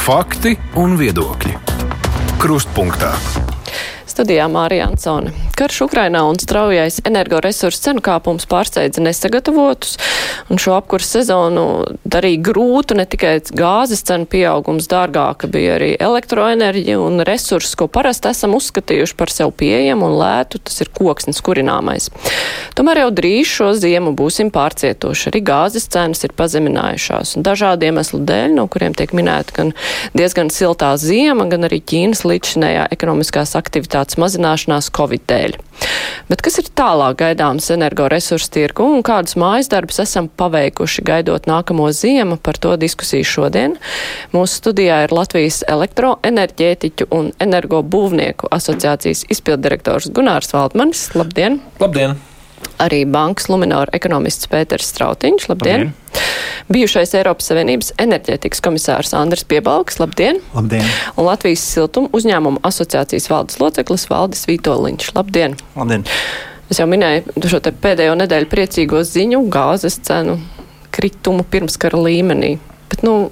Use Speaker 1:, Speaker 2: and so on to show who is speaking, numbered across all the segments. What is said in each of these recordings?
Speaker 1: Fakti un viedokļi. Krustpunktā.
Speaker 2: Studijā Mārija Ansone. Karš Ukrainā un straujais energoresursu cenu kāpums pārsteidza nesagatavotus, un šo apkursu sezonu darīja grūtu ne tikai gāzes cenu pieaugums dārgāka, bija arī elektroenerģija un resursus, ko parasti esam uzskatījuši par sev pieejamu un lētu, tas ir koksnes kurināmais. Tomēr jau drīz šo ziemu būsim pārcietoši. Arī gāzes cenas ir pazeminājušās, un dažādu iemeslu dēļ, no kuriem tiek minēta gan diezgan siltā ziema, gan arī Ķīnas līdzinējā ekonomiskās aktivitātes mazināšanās Covid dēļ. Bet kas ir tālāk gaidāms energoresursu tirgu un kādus mājas darbus esam paveikuši gaidot nākamo ziemu? Par to diskusiju šodien. Mūsu studijā ir Latvijas elektroenerģētiķu un energobūvnieku asociācijas izpildirektors Gunārs Valdmanis. Labdien!
Speaker 3: Labdien!
Speaker 2: Arī bankas Luminora ekonomists Pēters Strautiņš. Labdien! Labdien. Bijušais Eiropas Savienības enerģētikas komisārs Andris Piebalgs. Labdien!
Speaker 4: Labdien!
Speaker 2: Un Latvijas siltuma uzņēmuma asociācijas valdes loceklis Valdis Vītoliņš. Labdien!
Speaker 4: Labdien!
Speaker 2: Es jau minēju šo pēdējo nedēļu priecīgo ziņu gāzes cenu kritumu pirmskara līmenī. Bet, nu,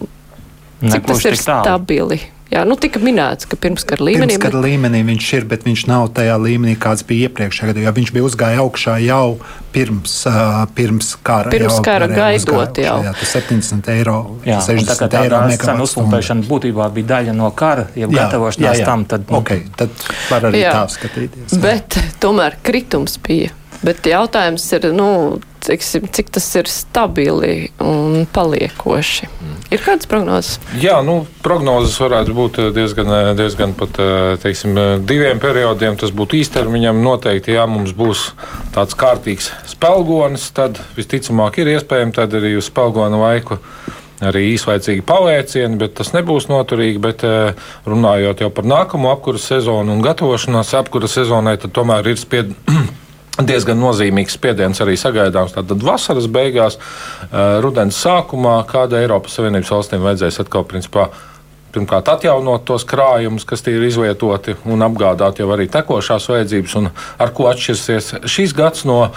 Speaker 2: cik Nebūs tas ir stabili? Jā, nu tika minēts, ka pirmskara līmenī.
Speaker 4: Pirmskara bet... līmenī viņš ir, bet viņš nav tajā līmenī, kāds bija iepriekšējā gadā. Viņš bija uzgājis augšā jau pirms, uh, pirms kara.
Speaker 2: Pirms jau, kara gaidot jau.
Speaker 4: Jā, tas 70 eiro,
Speaker 5: jā,
Speaker 4: 60
Speaker 5: tā eiro. Cenu uzpumpēšana būtībā bija daļa no kara, ja gatavošanās tam, tad.
Speaker 4: Okay, tad var arī jā, tā skatīties.
Speaker 2: Jā. Bet tomēr kritums bija. Bet jautājums ir, nu, teiksim, cik tas ir stabili un paliekoši. Mm. Ir kādas prognozes?
Speaker 3: Jā, nu, prognozes varētu būt diezgan, diezgan pat teiksim, diviem periodiem. Tas būtu īstermiņam. Noteikti, ja mums būs tāds kārtīgs spēlgonis, tad visticamāk ir iespējams arī uz spēlgona laiku arī īslaicīgi pavērcieni, bet tas nebūs noturīgi. Bet, runājot jau par nākamo apkuras sezonu un gatavošanās apkuras sezonai, tad tomēr ir spiediens diezgan nozīmīgs spiediens arī sagaidāms. Tātad vasaras beigās, eh, rudens sākumā, kāda Eiropas Savienības valstīm vajadzēs atkal principā pirmkārt atjaunot tos krājumus, kas ir izlietoti, un apgādāt jau arī tekošās vajadzības, un ar ko atšķirsies šis gads no uh,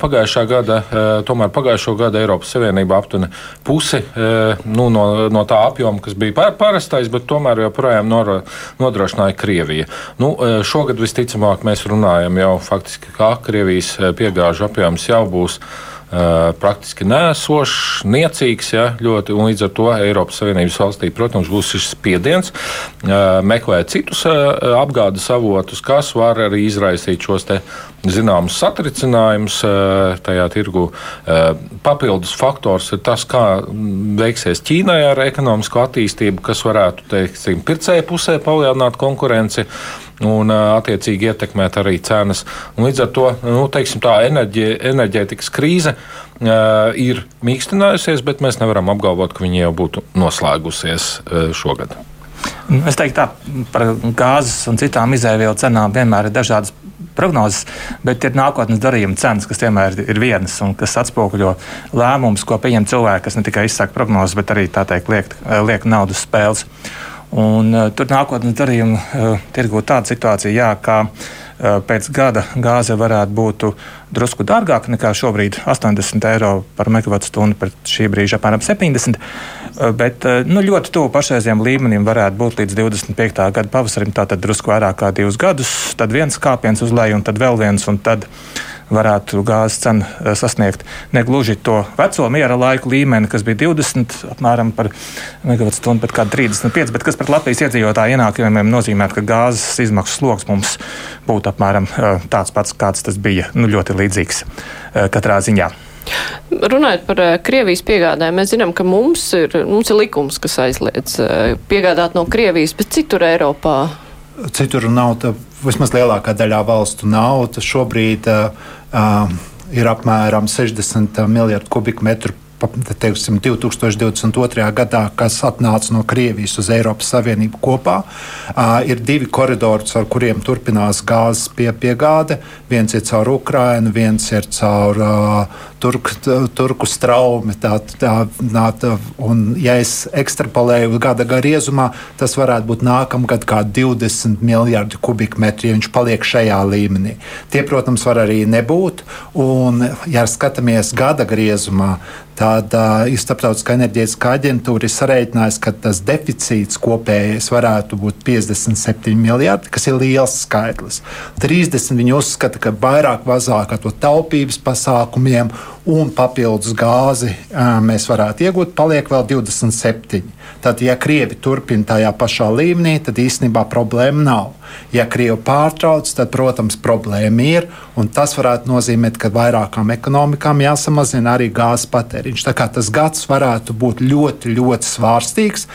Speaker 3: pagājušā gada. Uh, tomēr pagājušo gadu Eiropas Savienība aptuveni pusi uh, nu, no, no tā apjoma, kas bija parastais, bet tomēr joprojām nodrošināja Krievija. Nu, šogad visticamāk mēs runājam jau faktiski, kā Krievijas piegāžu apjoms jau būs praktiski nēsošs, niecīgs. Ja, ļoti, līdz ar to Eiropas Savienības valstī, protams, būs šis spiediens meklēt citus apgādes avotus, kas var arī izraisīt šos zināmus satricinājumus tajā tirgu. Papildus faktors ir tas, kā veiksies Ķīnai ar ekonomisko attīstību, kas varētu, teiksim, pircēju pusē palielināt konkurenci un attiecīgi ietekmēt arī cenas. Un līdz ar to nu, teiksim, tā enerģi, enerģētikas krīze uh, ir mīkstinājusies, bet mēs nevaram apgalvot, ka viņa jau būtu noslēgusies uh, šogad.
Speaker 5: Es teiktu, tā par gāzes un citām izēvielu cenām vienmēr ir dažādas prognozes, bet ir nākotnes darījuma cenas, kas vienmēr ir vienas un kas atspoguļo lēmumus, ko pieņem cilvēki, kas ne tikai izsaka prognozes, bet arī teikt, liek, liek naudas spēles. Un, uh, tur nākotnes darījuma uh, tirgu tāda situācija, jā, ka uh, pēc gada gāze varētu būt drusku dārgāka nekā šobrīd - 80 eiro par megawatu stundu, pret šī brīža apmēram 70. Uh, bet uh, nu, ļoti tuvu pašreizējiem līmenim varētu būt līdz 25. gada pavasarim, tātad drusku vairāk kā divus gadus, tad viens kāpiens uz leju un tad vēl viens. Un tad varētu gāzes cena eh, sasniegt ne gluži to veco miera laiku līmeni, kas bija 20 apmēram par megawatu stundu, bet kāda 35, bet kas pret Latvijas iedzīvotāju ienākumiem nozīmē, ka gāzes izmaksu sloks mums būtu apmēram eh, tāds pats, kāds tas bija, nu, ļoti līdzīgs eh, katrā ziņā.
Speaker 2: Runājot par Krievijas piegādēm, mēs zinām, ka mums ir, mums ir likums, kas aizliedz piegādāt no Krievijas, bet citur Eiropā
Speaker 4: citur nav, tā, vismaz lielākā daļā valstu nav. Tas šobrīd uh, ir apmēram 60 miljardu kubikmetru teiksim, 2022. gadā, kas atnāca no Krievijas uz Eiropas Savienību kopā. Ir divi koridori, ar kuriem turpinās gāzes pie, piegāde. Viens ir caur Ukrajinu, viens ir caur turku, turku straumi. Tā, tā, tā, un, ja es ekstrapolēju gada griezumā, tas varētu būt nākamgad kā 20 miljardi kubikmetri, ja viņš paliek šajā līmenī. Tie, protams, var arī nebūt. Un, ja skatāmies gada griezumā, Tad uh, Starptautiskā enerģētiskā aģentūra ir sarēķinājusi, ka tas deficīts kopējais varētu būt 57 miljardi, kas ir liels skaitlis. 30 viņi uzskata, ka vairāk mazāk ar to taupības pasākumiem un papildus gāzi mēs varētu iegūt, paliek vēl 27. Tad, ja Krievi turpina tajā pašā līmenī, tad īstenībā problēma nav. Ja Krievi pārtrauc, tad, protams, problēma ir. Tas varētu nozīmēt, ka vairākām ekonomikām jāsamazina arī gāzes patēriņš. Tā kā tas gads varētu būt ļoti, ļoti svārstīgs.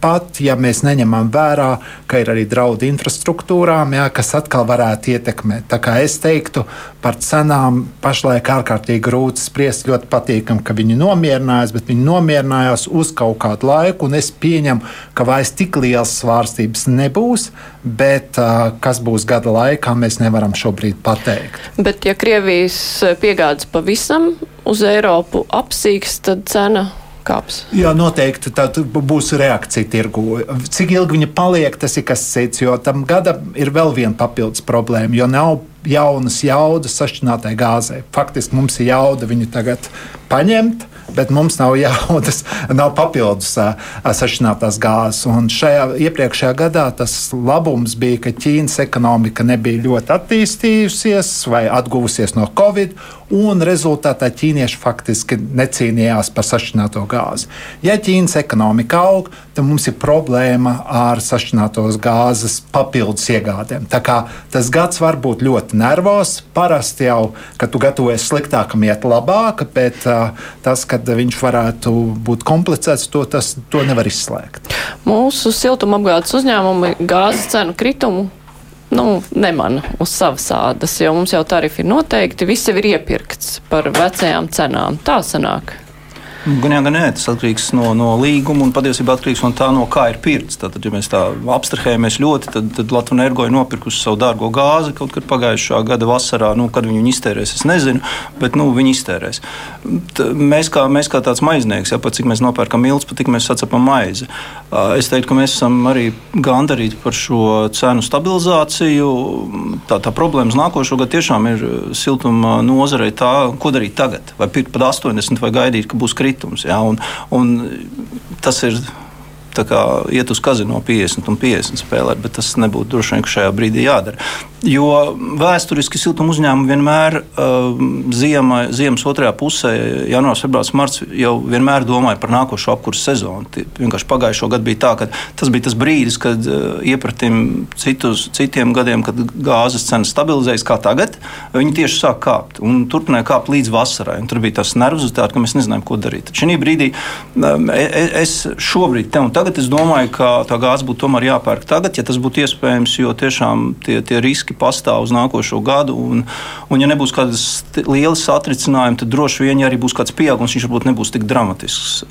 Speaker 4: Pat ja mēs neņemam vērā, ka ir arī draudi infrastruktūrām, jā, kas atkal varētu ietekmēt. Tā kā es teiktu, par cenām pašlaik ārkārtīgi grūti spriest. Ļoti patīkami, ka viņi nomierinājās, bet viņi nomierinājās uz kaut kādu laiku. Es pieņemu, ka vairs tik liels svārstības nebūs, bet kas būs gada laikā, mēs nevaram šobrīd pateikt.
Speaker 2: Bet, ja Krievijas piegādes pavisam uz Eiropu apsīks, tad cena kāps.
Speaker 4: Jā, noteikti tā būs reakcija tirgu. Cik ilgi viņa paliek, tas ir kas cits, jo tam gadam ir vēl viena papildus problēma, jo nav jaunas jaudas sašķinātai gāzei. Faktiski mums ir jauda viņu tagad paņemt, bet mums nav jaudas, nav papildus sašķinātās gāzes. Un šajā iepriekšējā gadā tas labums bija, ka Ķīnas ekonomika nebija ļoti attīstījusies vai atguvusies no Covid, un rezultātā ķīnieši faktiski necīnījās par sašķināto gāzi. Ja Ķīnas ekonomika aug, tad mums ir problēma ar sašķinātos gāzes papildus iegādēm. Tā kā tas gads var būt ļoti nervos. Parasti jau, kad tu gatavojies sliktākam, iet labāk, bet uh, tas, ka viņš varētu būt komplicēts, to, tas, to nevar izslēgt.
Speaker 2: Mūsu siltumapgādes uzņēmumi gāzes cenu kritumu nu, nemana uz savas ādas, jo mums jau tarifi ir noteikti, viss jau ir iepirkts par vecajām cenām. Tā sanāk.
Speaker 6: Gan jā, gan nē, tas atkarīgs no, no līguma un patiesībā atkarīgs no tā, no kā ir pirkts. Tātad, ja mēs tā abstrahējamies ļoti, tad, tad Latvijas energo ir nopirkusi savu dārgo gāzi kaut kad pagājušā gada vasarā. Nu, kad viņi iztērēs, es nezinu, bet nu, viņi iztērēs. T mēs, kā, mēs kā tāds maiznieks, ja pat cik mēs nopērkam ilgs, pat cik mēs sacepam maizi. Es teiktu, ka mēs esam arī gandarīti par šo cenu stabilizāciju. Tā, tā problēma uz nākošo gadu tiešām ir siltuma nozarei tā, ko darīt tagad. Vai pirkt pat 80 vai gaidīt, ka būs krīze kritums. Ja, un, un tas ir iet uz kazino 50 un 50 spēlēt, bet tas nebūtu droši vien šajā brīdī jādara. Jo vēsturiski siltuma uzņēmumi vienmēr uh, ziema, ziemas otrajā pusē, janvārs, februāris, marts, jau vienmēr domāja par nākošo apkursu sezonu. Vienkārši pagājušo gadu bija tā, ka tas bija tas brīdis, kad uh, iepratim citus, citiem gadiem, kad gāzes cenas stabilizējas kā tagad, viņi tieši sāk kāpt un turpināja kāpt līdz vasarai. Tur bija tas nervozitāte, ka mēs nezinājām, ko darīt. Šī brīdī e, es šobrīd, te un tagad, es domāju, ka tā gāze būtu tomēr jāpērk tagad, ja tas būtu iespējams, jo tiešām tie, tie riski pastāv uz nākošo gadu. Un, un ja nebūs kādas lielas satricinājumi, tad droši vien, ja arī būs kāds pieaugums, viņš varbūt nebūs tik dramatisks.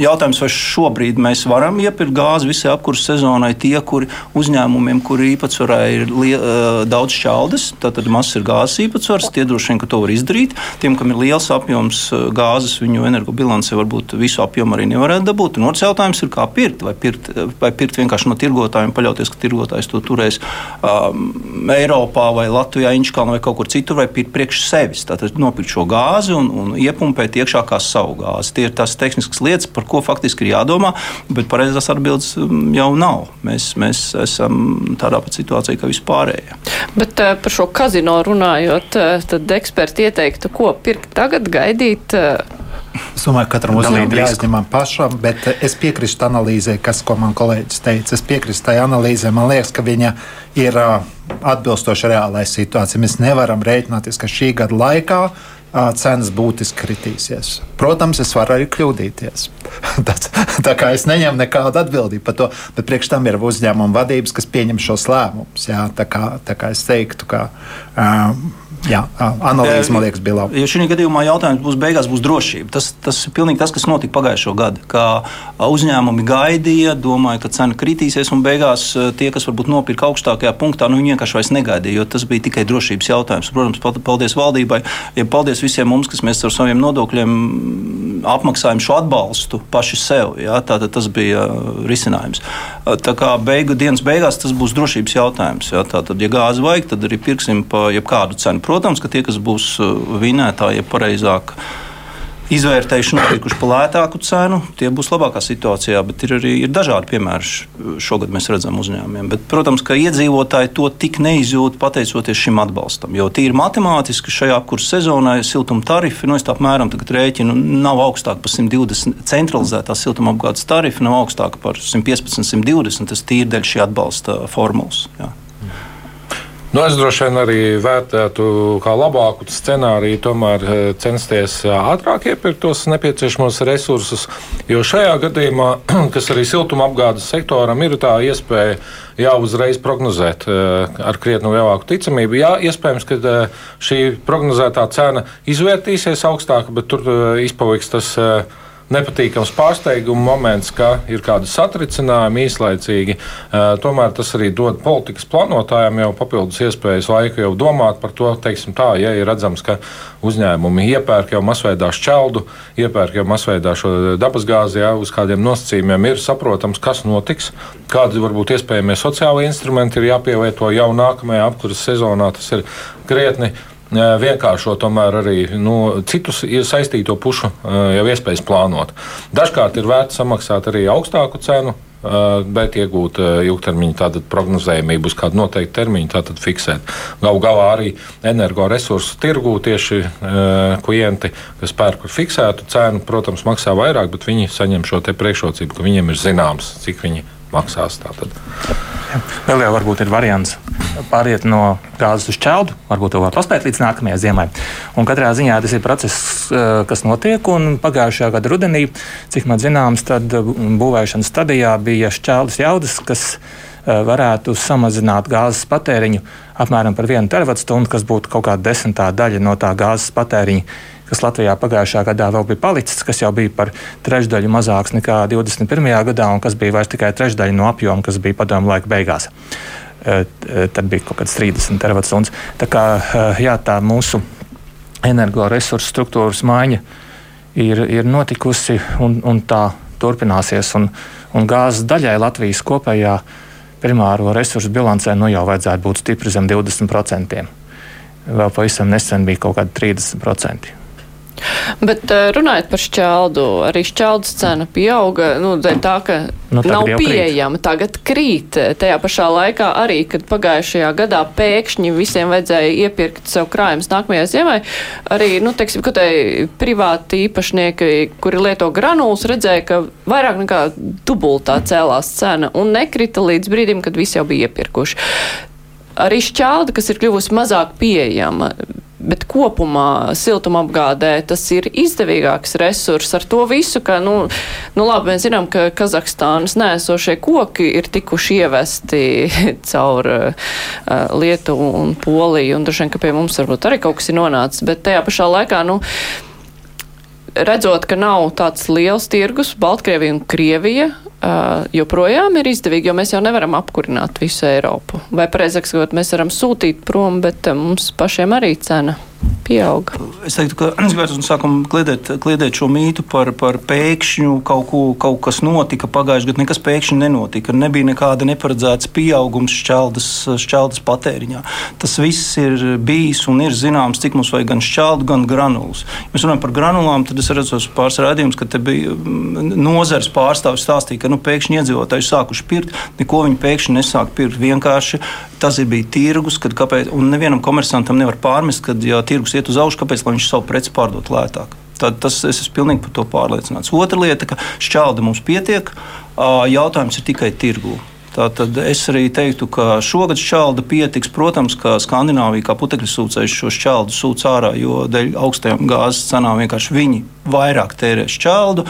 Speaker 6: Jautājums, vai šobrīd mēs varam iepirkt gāzi visai apkurses sezonai tie, kuri uzņēmumiem, kuri īpatsvarā ir lie, daudz šķeldes, tātad mazs ir gāzes īpatsvars, tie droši vien, ka to var izdarīt. Tiem, kam ir liels apjoms gāzes, viņu energobilancē varbūt visu apjomu arī nevarētu dabūt. Un otrs jautājums ir, kā pirkt. Vai pirkt, vai pirkt vienkārši no tirgotājiem, paļauties, ka tirgotājs to turēs um, Eiropā vai Latvijā, Inčkalnā vai kaut kur citur, vai pirkt priekš sevis. Tātad nopirkt šo gāzi un, un iepumpēt iekšā kā savu gāzi. Tie ir tās tehniskas lietas, par ko faktiski ir jādomā, bet pareizās atbildes mm, jau nav. Mēs, mēs esam tādā pat situācijā kā vispārējie.
Speaker 2: Bet uh, par šo kazino runājot, uh, tad eksperti ieteiktu, ko pirkt tagad, gaidīt.
Speaker 4: Es domāju, ka katram uzņēmumam jāizņemam pašam, bet es piekrītu analīzē, kas, ko man kolēģis teica. Es piekrītu tai analīzē. Man liekas, ka viņa ir atbilstoša reālai situācijai. Mēs nevaram rēķināties, ka šī gada laikā cenas būtiski kritīsies. Protams, es varu arī kļūdīties. tā kā es neņemu nekādu atbildību par to, bet priekš tam ir uzņēmuma vadības, kas pieņem šos lēmumus. Jā, tā kā, tā kā es teiktu, ka uh, Jā, analīze, man liekas, bija laba.
Speaker 6: Jo šī gadījumā jautājums būs beigās būs drošība. Tas, tas ir pilnīgi tas, kas notika pagājušo gadu. Kā uzņēmumi gaidīja, domāja, ka cena kritīsies, un beigās tie, kas varbūt nopirka augstākajā punktā, nu, viņi vienkārši vairs negaidīja, jo tas bija tikai drošības jautājums. Protams, paldies valdībai, ja paldies visiem mums, kas mēs ar saviem nodokļiem apmaksājam šo atbalstu paši sev. Ja? Tātad tas bija risinājums. Tā kā beigu dienas beigās tas būs drošības jautājums. Ja? Tātad, ja gāzi vajag, tad arī pirksim pa jebkādu cenu. Protams, ka tie, kas būs uh, vinētāji, ja pareizāk izvērtējuši nopirkuši par lētāku cenu, tie būs labākā situācijā. Bet ir arī ir dažādi piemēri šogad mēs redzam uzņēmumiem. Bet, protams, ka iedzīvotāji to tik neizjūt pateicoties šim atbalstam. Jo tīri matemātiski šajā kursa sezonā siltuma tarifi, nu, apmēram rēķinu, nav augstāki par 120 centralizētā siltuma apgādes tarifa, nav augstāki par 115, 120. Tas tīri dēļ šī atbalsta formulas. Jā.
Speaker 3: Nu, es droši vien arī vērtētu kā labāku scenāriju, tomēr eh, censties eh, ātrāk iepirkt tos nepieciešamos resursus. Jo šajā gadījumā, kas arī siltumapgādes sektoram ir tā iespēja jau uzreiz prognozēt eh, ar krietni lielāku ticamību. Jā, iespējams, ka šī prognozētā cena izvērtīsies augstāk, bet tur izpaliks tas nepatīkams pārsteiguma moments, ka ir kādi satricinājumi īslaicīgi. Tomēr tas arī dod politikas plānotājiem jau papildus iespējas laiku jau domāt par to, teiksim tā, ja ir redzams, ka uzņēmumi iepērk jau masveidā šķeldu, iepērk jau masveidā šo dabasgāzi, ja uz kādiem nosacījumiem ir saprotams, kas notiks, kādi varbūt iespējamie sociāli instrumenti ir jāpielieto jau nākamajā apkuras sezonā. Tas ir krietni vienkāršo tomēr arī nu, citus saistīto pušu jau iespējas plānot. Dažkārt ir vērts samaksāt arī augstāku cenu, bet iegūt ilgtermiņa prognozējumību uz kādu noteiktu termiņu, tātad fiksēt. Galu galā arī energoresursu tirgū tieši klienti, kas pērk par fiksētu cenu, protams, maksā vairāk, bet viņi saņem šo priekšrocību, ka viņiem ir zināms, cik viņi maksās. Tātad.
Speaker 5: Vēl jau varbūt ir variants pāriet no gāzes uz ķeldu. Varbūt to var paspēt līdz nākamajai ziemai. Un katrā ziņā tas ir process, eh, kas notiek. Pagājušajā gada rudenī, cik man zināms, tad būvēšanas stadijā bija šķeldas jaudas, kas eh, varētu samazināt gāzes patēriņu apmēram par 1 terawatstundu, kas būtu kaut kāda desmitā daļa no tā gāzes patēriņa kas Latvijā pagājušā gadā vēl bija palicis, kas jau bija par trešdaļu mazāks nekā 21. gadā, un kas bija vairs tikai trešdaļa no apjoma, kas bija padomu laika beigās. Eh, eh, tad bija kaut kāds 30 terawatstundas. Tā kā eh, jā, tā mūsu energoresursu struktūras maiņa ir, ir notikusi un, un tā turpināsies. Un, un gāzes daļai Latvijas kopējā primāro resursu bilancē nu jau vajadzētu būt stipri zem 20%. Vēl pavisam nesen bija kaut kādi 30%.
Speaker 2: Bet eh, runājot par šķeldu, arī šķeldas cena pieauga, nu, tā, ka nu, nav pieejama, krīt. tagad krīt. Tajā pašā laikā arī, kad pagājušajā gadā pēkšņi visiem vajadzēja iepirkt sev krājumus nākamajai ziemai, arī, nu, teiksim, ka te privāti īpašnieki, kuri lieto granulas, redzēja, ka vairāk nekā dubultā cēlās cena un nekrita līdz brīdim, kad visi jau bija iepirkuši. Arī šķelda, kas ir kļuvusi mazāk pieejama, Bet kopumā siltumapgādē tas ir izdevīgāks resurs. Ar to visu, ka, nu, nu labi, mēs zinām, ka Kazahstānas nēsošie koki ir tikuši ievesti caur uh, Lietuvu un Poliju, un droši vien, ka pie mums varbūt arī kaut kas ir nonācis, bet tajā pašā laikā, nu, redzot, ka nav tāds liels tirgus, Baltkrievija un Krievija uh, joprojām ir izdevīgi, jo mēs jau nevaram apkurināt visu Eiropu. Vai pareizāk sakot, mēs varam sūtīt prom, bet uh, mums pašiem arī cena pieauga.
Speaker 6: Es teiktu, ka es gribētu no sākuma kliedēt, kliedēt šo mītu par, par pēkšņu kaut, ko, kaut kas notika pagājušajā gadā. Nekas pēkšņi nenotika. Nebija nekāda neparedzēta pieaugums šķeldas, šķeldas patēriņā. Tas viss ir bijis un ir zināms, cik mums vajag gan šķeldu, gan granulas. Ja mēs runājam par granulām, tad es redzu pāris rādījumus, ka te bija mm, nozares pārstāvis stāstīja, ka nu, pēkšņi iedzīvotāji sākuši pirkt, neko viņi pēkšņi nesāk pirkt. Vienkārši tas ir bijis tirgus, kad kāpēc, un nevienam komersantam nevar pārmest, ka ja tirgus iet uz augšu, kāpēc viņš savu preci pārdot lētāk. Tad tas, es esmu pilnīgi par to pārliecināts. Otra lieta, ka šķelda mums pietiek, jautājums ir tikai tirgū. Tātad es arī teiktu, ka šogad šķelda pietiks. Protams, ka Skandināvija kā putekļu sūcējs šo šķeldu sūc ārā, jo dēļ augstajām gāzes cenām vienkārši viņi vairāk tērē šķeldu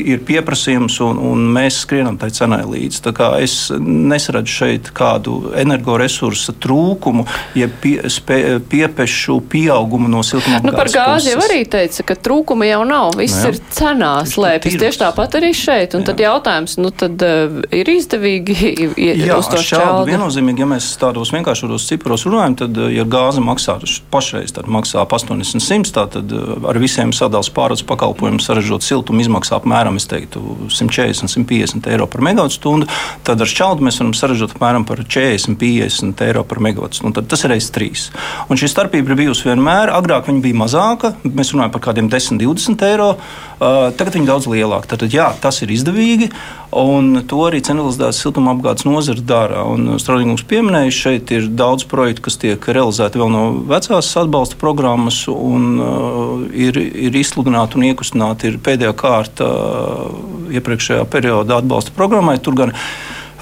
Speaker 6: ir pieprasījums, un, un mēs skrienam tai cenai līdzi. Es nesaredzu šeit kādu energoresursu trūkumu, ja pie, spē, piepešu pieaugumu no siltumapgādes.
Speaker 2: Nu, par gāzi jau arī teica, ka trūkuma jau nav. Viss nu, ir cenā slēpjas. Tieši tāpat arī šeit. Un jā. tad jautājums, nu tad uh, ir izdevīgi
Speaker 6: jā, uz to šķeldu. Viennozīmīgi, ja mēs tādos vienkāršos ciparos runājam, tad, ja gāze maksā pašreiz, tad maksā 80, 100, tad ar visiem sadals pārāds pakalpojumiem saražot siltumu izmaksā apmēram, es teiktu, 140, 150 eiro par megawatu stundu. Tad ar šķeldu mēs varam saražot apmēram par 40, 50 eiro par megawatu stundu. Tad tas ir reizes trīs. Un šī starpība ir bijusi vienmēr. Agrāk viņa bija mazāka, mēs runājam par kādiem 10, 20 eiro. Uh, tagad viņa daudz lielāka. Tad, jā, tas ir izdevīgi, un to arī centralizētas siltumapgādes nozara dara. Strādājums pieminēja, šeit ir daudz projektu, kas tiek realizēti vēl no vecās atbalsta programmas, un uh, ir, ir izsludināti un iekustināti pēdējā kārta uh, iepriekšējā perioda atbalsta programmai. Tur gan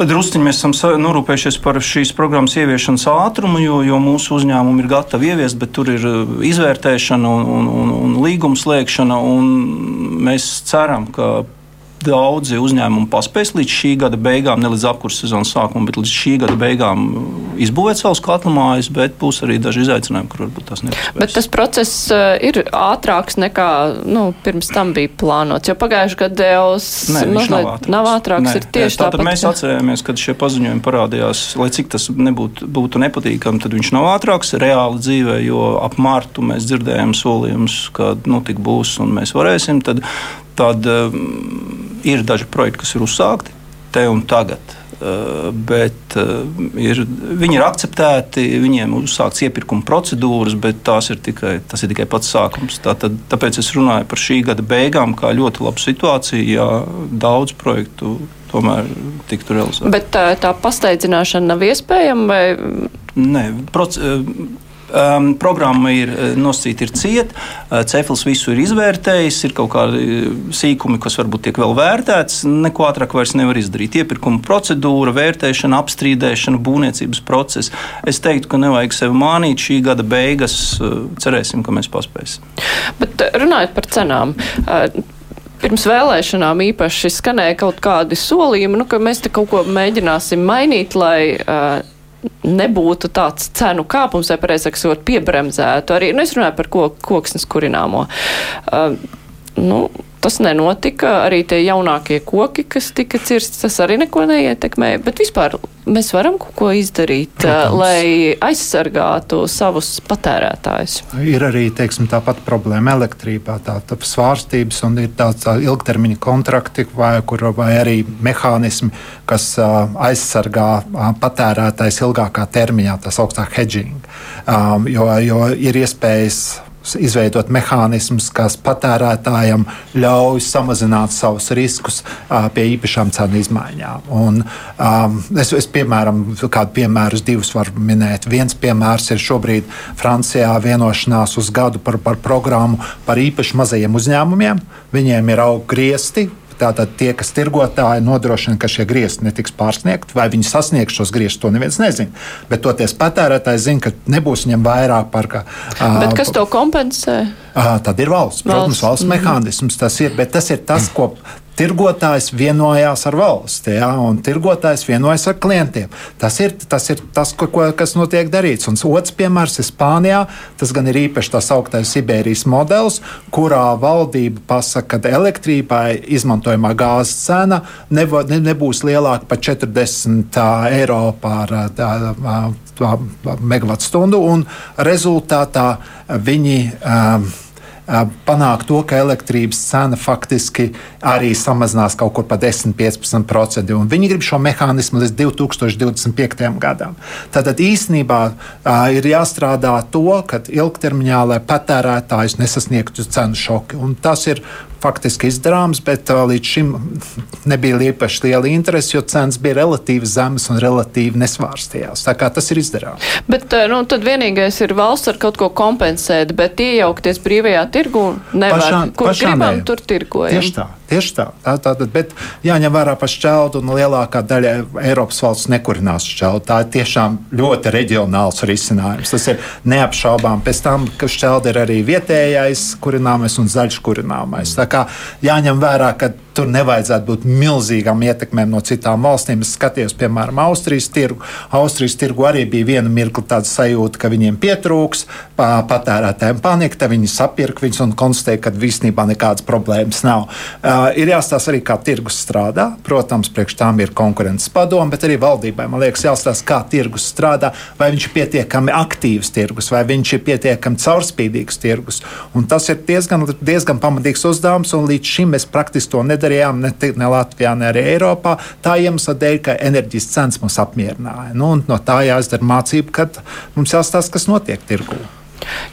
Speaker 6: Drusciņi mēs esam norūpējušies par šīs programmas ieviešanas ātrumu, jo, jo mūsu uzņēmumi ir gatavi ieviest, bet tur ir uh, izvērtēšana un, un, un, un līguma slēgšana. Un mēs ceram, ka daudzi uzņēmumi paspēs līdz šī gada beigām, ne līdz apkurses sezonas sākumam, bet līdz šī gada beigām izbūvēt savus katlamājus, bet būs arī daži izaicinājumi, kur varbūt tas nepaspēs.
Speaker 2: Bet tas process uh, ir ātrāks nekā nu, pirms tam bija plānots, jo pagājušajā gadā jau
Speaker 6: mazliet nav ātrāks.
Speaker 2: Nav ātrāks Nē, ir tieši
Speaker 6: tāpat. Tad mēs atcerējāmies, kad šie paziņojumi parādījās, lai cik tas nebūtu būtu nepatīkami, tad viņš nav ātrāks reāli dzīvē, jo ap martu mēs dzirdējām solījumus, ka nu, tik būs un mēs varēsim. Tad, tad um, ir daži projekti, kas ir uzsākti te un tagad. Uh, bet uh, ir, viņi ir akceptēti, viņiem uzsākts iepirkuma procedūras, bet ir tikai, tas ir tikai pats sākums. Tātad, tāpēc es runāju par šī gada beigām, kā ļoti labu situāciju, ja daudz projektu tomēr tiktu realizēti.
Speaker 2: Bet tā, tā pasteidzināšana nav iespējama? Vai...
Speaker 6: Nē, proc, Um, programma ir eh, nosacīta, ir cieta. Uh, Cefils visu ir izvērtējis, ir kaut kādi eh, sīkumi, kas varbūt tiek vēl vērtēts. Neko ātrāk vairs nevar izdarīt. Iepirkuma procedūra, vērtēšana, apstrīdēšana, būvniecības process. Es teiktu, ka nevajag sevi mānīt. Šī gada beigas uh, cerēsim, ka mēs paspēsim.
Speaker 2: Bet runājot par cenām. Pirms vēlēšanām īpaši skanēja kaut kādi solījumi, nu, ka mēs te kaut ko mēģināsim mainīt, lai uh, nebūtu tāds cenu kāpums, vai pareizāk sakot, piebremzētu. Arī, nu, es runāju par ko, koksnes kurināmo. Uh, nu, tas nenotika. Arī tie jaunākie koki, kas tika cirsti, tas arī neko neietekmēja. Bet vispār mēs varam kaut ko izdarīt, Protams. lai aizsargātu savus patērētājus.
Speaker 4: Ir arī teiksim, tāpat problēma elektrībā, tā, tā svārstības un ir tāds tā ilgtermiņa kontrakti vai, kur, vai arī mehānismi, kas uh, aizsargā uh, patērētājs ilgākā termiņā, tas augstāk hedging. Um, jo, jo ir iespējas izveidot mehānismus, kas patērētājam ļauj samazināt savus riskus uh, pie īpašām cenu izmaiņām. Un, um, es, es, piemēram, kādu piemēru divus varu minēt. Viens piemērs ir šobrīd Francijā vienošanās uz gadu par, par programmu par īpaši mazajiem uzņēmumiem. Viņiem ir augsts griezti, Tātad tie, kas tirgotāji nodrošina, ka šie griezti netiks pārsniegti, vai viņi sasniegs šos grieztus, to neviens nezina. Bet toties patērētājs zina, ka nebūs viņam vairāk par. Ka,
Speaker 2: bet kas to kompensē?
Speaker 4: Tad ir valsts. valsts. Protams, valsts mm -hmm. mehānisms tas ir, bet tas ir tas, ko tirgotājs vienojās ar valsti, ja, un tirgotājs vienojas ar klientiem. Tas ir tas, ir tas ko, kas notiek darīts. Un otrs piemērs ir Spānijā. Tas gan ir īpaši tā sauktais Sibērijas modelis, kurā valdība pasaka, ka elektrībai izmantojamā gāzes cena nevo, ne, nebūs lielāka par 40 eiro par megawatu stundu, un rezultātā viņi. Um, panākt to, ka elektrības cena faktiski arī samazinās kaut kur pa 10-15%. Viņi grib šo mehānismu līdz 2025. gadam. Tātad īsnībā ir jāstrādā to, ka ilgtermiņā, lai patērētājs nesasniegtu cenu šoku. Un tas ir faktiski izdarāms, bet uh, līdz šim nebija īpaši liela interese, jo cenas bija relatīvi zemes un relatīvi nesvārstījās. Tā kā tas ir izdarāms.
Speaker 2: Bet uh, nu, tad vienīgais ir valsts ar kaut ko kompensēt, bet iejaukties brīvajā tirgu nevar. Pašā, Kur pašā gribam, ne. tur tirgojam.
Speaker 4: Tieši tā. Tieši tā. tā, tā, tā bet jāņem vērā par šķeldu, un lielākā daļa Eiropas valsts nekurinās šķeldu. Tā ir tiešām ļoti reģionāls risinājums. Tas ir neapšaubām. Pēc tam, ka šķelda ir arī vietējais kurināmais un zaļš kurināmais. Tā kā jāņem vērā, ka tur nevajadzētu būt milzīgām ietekmēm no citām valstīm. Es skatījos, piemēram, Austrijas tirgu. Austrijas tirgu arī bija viena mirkli tāda sajūta, ka viņiem pietrūks, patērētājiem panika, viņi sapirka viņus un konstatēja, ka īstenībā nekādas problēmas nav. Uh, ir jāstāsta arī, kā tirgus strādā. Protams, priekš tām ir konkurences padoma, bet arī valdībai man liekas jāstāsta, kā tirgus strādā, vai viņš ir pietiekami aktīvs tirgus, vai viņš ir pietiekami caurspīdīgs tirgus. Un tas ir diezgan, diezgan pamatīgs uzdevums, un līdz šim mēs praktiski to nedarījām ne, ne Latvijā, ne arī Eiropā. Tā iemesla dēļ, ka enerģijas cenas mūs apmierināja. Nu, no tā jāizdara mācība, kad mums jāstāsta, kas notiek tirgū.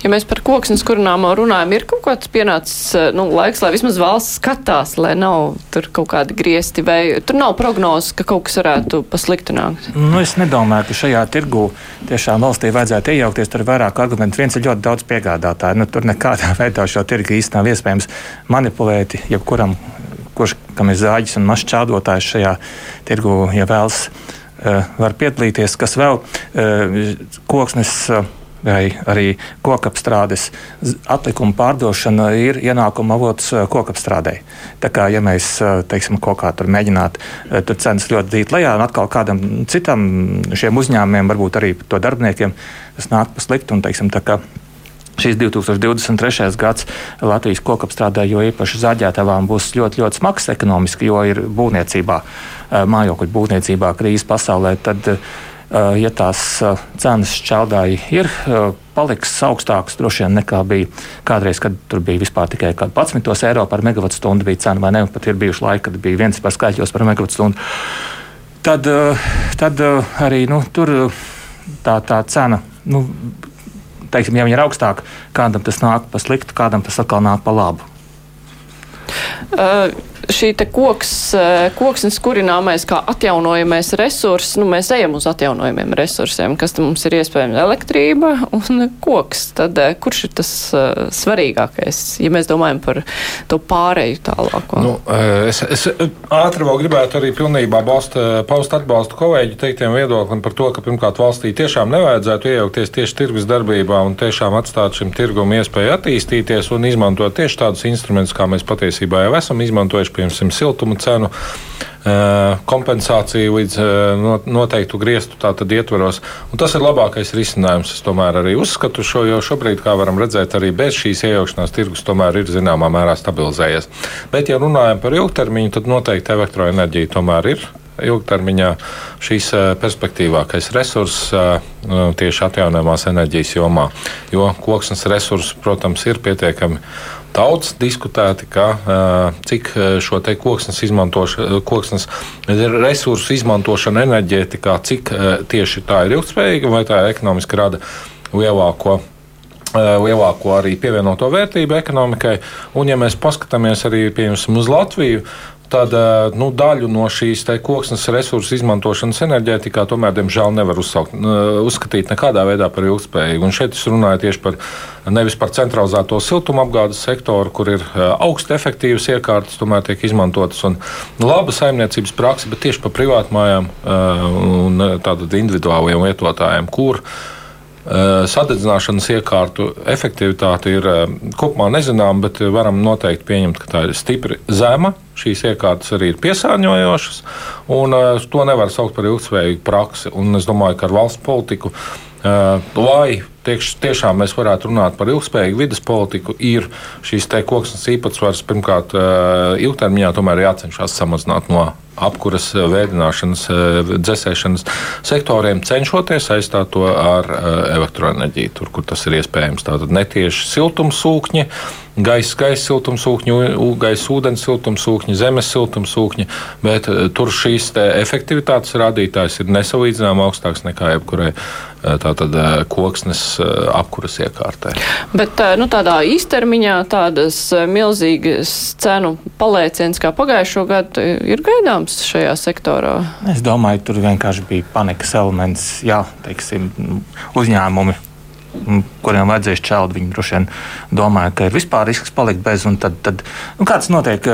Speaker 2: Ja mēs par koksnes kurināmo runājam, ir kaut kāds pienācis eh, nu, laiks, lai vismaz valsts skatās, lai nav tur kaut kādi griesti, vai tur nav prognozes, ka kaut kas varētu pasliktināt?
Speaker 5: Nu, es nedomāju, ka šajā tirgu tiešām valstī vajadzētu iejaukties. Tur ir vairāk argumentu. Viens ir ļoti daudz piegādātāju. Nu, tur nekādā veidā šo tirgu īstenībā nav iespējams manipulēt. Jebkuram, kurš kam ir zāģis un mazs čādotājs šajā tirgu, ja vēlas, uh, var piedalīties. Kas vēl? Uh, koksnes. Uh, vai arī kokapstrādes atlikumu pārdošana ir ienākuma avots eh, kokapstrādei. Tā kā ja mēs eh, teiksim, kaut kā tur mēģinātu eh, tur cenas ļoti dīt lejā, un atkal kādam citam šiem uzņēmumiem, varbūt arī to darbiniekiem, tas nāk pa sliktu. Un, teiksim, Šīs 2023. gads Latvijas kokapstrādē, jo īpaši zaļģētavām, būs ļoti, ļoti smags ekonomiski, jo ir būvniecībā, mājokļu būvniecībā krīze pasaulē. Tad, ja tās cenas šķeldāji ir paliks augstākas droši vien nekā bija kādreiz, kad tur bija vispār tikai 11 eiro par megawatu stundu bija cena, vai ne? Pat ir bijuši laiki, kad bija viens par skaitļos par megawatu stundu. Tad, tad arī nu, tur tā, tā cena. Nu, Teiksim, ja viņi ir augstāki, kādam tas nāk pa sliktu, kādam tas atkal nāk pa labu.
Speaker 2: Uh, šī koks, eh, koksnes kurināmais kā atjaunojamais resurs, nu, mēs ejam uz atjaunojamiem resursiem, kas mums ir iespējams elektrība un koks. Tad eh, kurš ir tas uh, svarīgākais, ja mēs domājam par to pāreju tālāko?
Speaker 3: Nu, es, es ātri vēl gribētu arī pilnībā balst, paust atbalstu kolēģi teiktiem viedoklim par to, ka pirmkārt valstī tiešām nevajadzētu iejaukties tieši tirgus darbībā un tiešām atstāt šim tirgum iespēju attīstīties un izmantot tieši tādus instrumentus, kā mēs patiesībā jau esam izmantojuši piemēram, siltuma cenu kompensāciju līdz noteiktu griestu ietvaros. Un tas ir labākais risinājums. Es tomēr arī uzskatu šo, jo šobrīd, kā varam redzēt, arī bez šīs iejaukšanās tirgus tomēr ir zināmā mērā stabilizējies. Bet, ja runājam par ilgtermiņu, tad noteikti elektroenerģija tomēr ir ilgtermiņā šīs perspektīvākais resurss tieši atjaunojamās enerģijas jomā. Jo koksnes resursi, protams, ir pietiekami daudz diskutēti, ka, cik šo te koksnes, koksnes resursu izmantošana enerģētikā, cik tieši tā ir ilgspējīga vai tā ekonomiski rada lielāko lielāko arī pievienoto vērtību ekonomikai. Un, ja mēs paskatāmies arī uz Latviju, tad eh, nu, daļu no šīs koksnes resursu izmantošanas enerģētikā tomēr, diemžēl, nevar uzsaukt, uzskatīt nekādā veidā par ilgspējīgu. Un šeit es runāju tieši par nevis par centralizēto siltumapgādes sektoru, kur ir eh, augsti efektīvas iekārtas, tomēr tiek izmantotas un laba saimniecības praksa, bet tieši par privātmājām eh, un tātad individuāliem lietotājiem, kur sadedzināšanas iekārtu efektivitāte ir kopumā nezināma, bet varam noteikti pieņemt, ka tā ir stipri zema šīs iekārtas arī ir piesārņojošas, un to nevar saukt par ilgspējīgu praksi. Un es domāju, ka ar valsts politiku, lai tiekš, tiešām mēs varētu runāt par ilgspējīgu vidas politiku, ir šīs koksnes īpatsvars pirmkārt uh, ilgtermiņā tomēr jācenšas samazināt no apkuras, vēdināšanas, dzēsēšanas sektoriem, cenšoties aizstāt to ar elektroenerģiju, tur, kur tas ir iespējams. Tātad netieši siltumsūkņi, gaisa, gaisa siltumsūkņi, gaisa ūdens siltumsūkņi, zemes siltumsūkņi, bet eh, tur šīs efektivitātes rādītājs ir nesalīdzināmāk augstāks nekā jebkurai eh, tātad eh, koksnes apkuras iekārtē.
Speaker 2: Bet nu, tādā īstermiņā tādas milzīgas cenu palēciens kā pagājušo gadu ir gaidāms šajā sektorā?
Speaker 5: Es domāju, tur vienkārši bija panikas elements, jā, teiksim, uzņēmumi kuriem vajadzēs čelt. Viņi droši vien domāja, ka ir vispār risks palikt bez. Tad, tad, nu, kāds notiek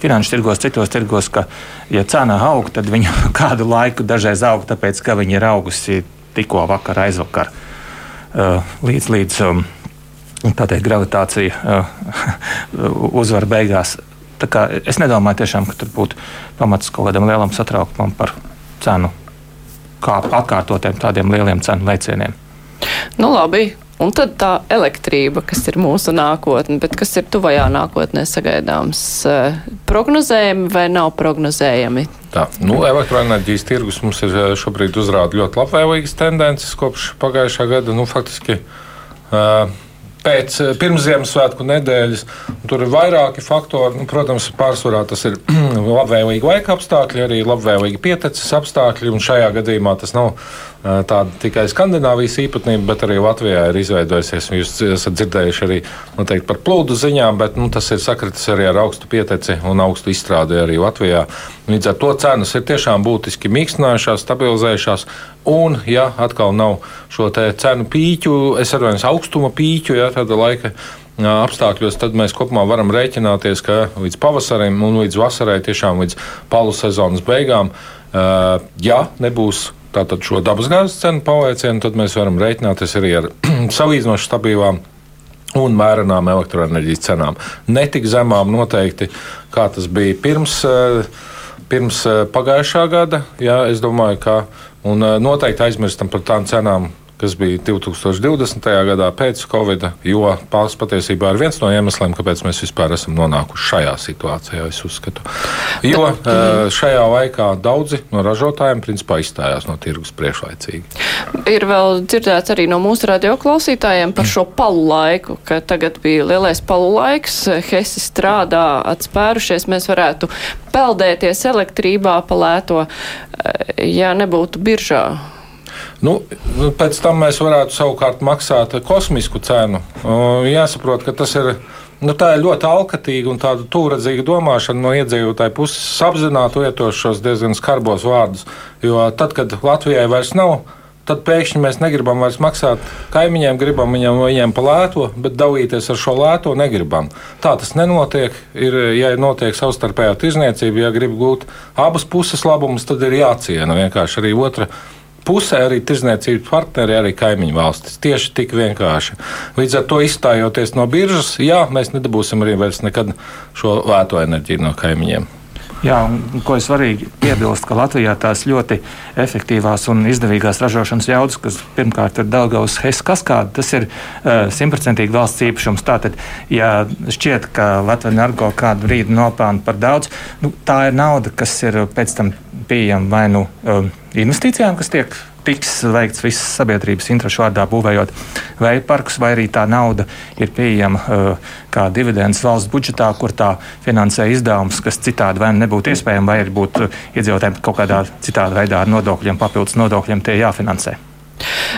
Speaker 5: finanšu tirgos, citos tirgos, ka, ja cena aug, tad viņa kādu laiku dažreiz aug, tāpēc ka viņa ir augusi tikko vakar, aizvakar. Līdz, līdz tā teikt, gravitācija uzvar beigās es nedomāju, tiešām, ka tur būtu pamats kaut kādam lielam satraukumam par cenu, kā atkārtotiem tādiem lieliem cenu lēcieniem.
Speaker 2: Nu, labi, Un tad tā elektrība, kas ir mūsu nākotne, bet kas ir tuvajā nākotnē sagaidāms, eh, prognozējami vai nav prognozējami?
Speaker 3: Tā, nu, elektroenerģijas tirgus mums ir eh, šobrīd uzrāda ļoti labvēlīgas tendences kopš pagājušā gada. Nu, faktiski, uh, pēc pirms Ziemassvētku nedēļas. Tur ir vairāki faktori. Nu, protams, pārsvarā tas ir labvēlīgi laika apstākļi, arī labvēlīgi pieteces apstākļi. Šajā gadījumā tas nav tāda tikai Skandināvijas īpatnība, bet arī Latvijā ir izveidojusies. Jūs esat dzirdējuši arī noteikti, par plūdu ziņām, bet nu, tas ir sakritis arī ar augstu pieteci un augstu izstrādi arī Latvijā. Līdz ar to cenas ir tiešām būtiski mīkstinājušās, stabilizējušās. Un, ja atkal nav šo cenu pīķu, es atvainojos augstuma pīķu, ja tāda laika apstākļos, tad mēs kopumā varam rēķināties, ka līdz pavasarim un līdz vasarai, tiešām līdz palu sezonas beigām, ja nebūs tātad šo dabasgāzes cenu pavērsienu, tad mēs varam rēķināties arī ar salīdzinoši stabilām un mērenām elektroenerģijas cenām. Ne tik zemām noteikti, kā tas bija pirms, pirms pagājušā gada. Jā, es domāju, ka noteikti aizmirstam par tām cenām, kas bija 2020. gadā pēc Covid, jo pats patiesībā ir viens no iemesliem, kāpēc mēs vispār esam nonākuši šajā situācijā. Jo eh, šajā laikā daudzi no ražotājiem principā izstājās no tirgus priekšlaicīgi.
Speaker 2: Ir vēl dzirdēts arī no mūsu radio klausītājiem par šo palu laiku, ka tagad bija lielais palu laiks, Hesi strādā, atspērušies, mēs varētu peldēties elektrībā pa lēto, eh, ja nebūtu biržā.
Speaker 3: Nu, nu, pēc tam mēs varētu savukārt maksāt kosmisku cenu. Jāsaprot, ka tas ir. Nu, tā ir ļoti alkatīga un tāda tūredzīga domāšana no iedzīvotāju puses, apzināti lietot šos diezgan skarbos vārdus. Jo tad, kad Latvijai vairs nav, tad pēkšņi mēs negribam vairs maksāt kaimiņiem, gribam viņam, viņiem pa lēto, bet dalīties ar šo lēto negribam. Tā tas nenotiek. Ir, ja notiek savstarpējā tirzniecība, ja grib gūt abas puses labumus, tad ir jāciena vienkārši arī otra pusē arī tirzniecības partneri, arī kaimiņu valstis. Tieši tik vienkārši. Līdz ar to izstājoties no biržas, jā, mēs nedabūsim arī vairs nekad šo lēto enerģiju no kaimiņiem.
Speaker 5: Jā, un ko ir svarīgi piebilst, ka Latvijā tās ļoti efektīvās un izdevīgās ražošanas jaudas, kas pirmkārt ir Daugavas Hess kaskāde, tas ir uh, simtprocentīgi uh, valsts īpašums. Tātad, ja šķiet, ka Latvija narko kādu brīdi nopelna par daudz, nu, tā ir nauda, kas ir pēc tam pieejama vai nu uh, investīcijām, kas tiek tiks veikts visas sabiedrības interesu vārdā, būvējot vēja parkus, vai arī tā nauda ir pieejama uh, kā dividends valsts budžetā, kur tā finansē izdevumus, kas citādi vai nebūtu iespējami, vai arī būtu iedzīvotājiem kaut kādā citādā veidā ar nodokļiem, papildus nodokļiem tie jāfinansē.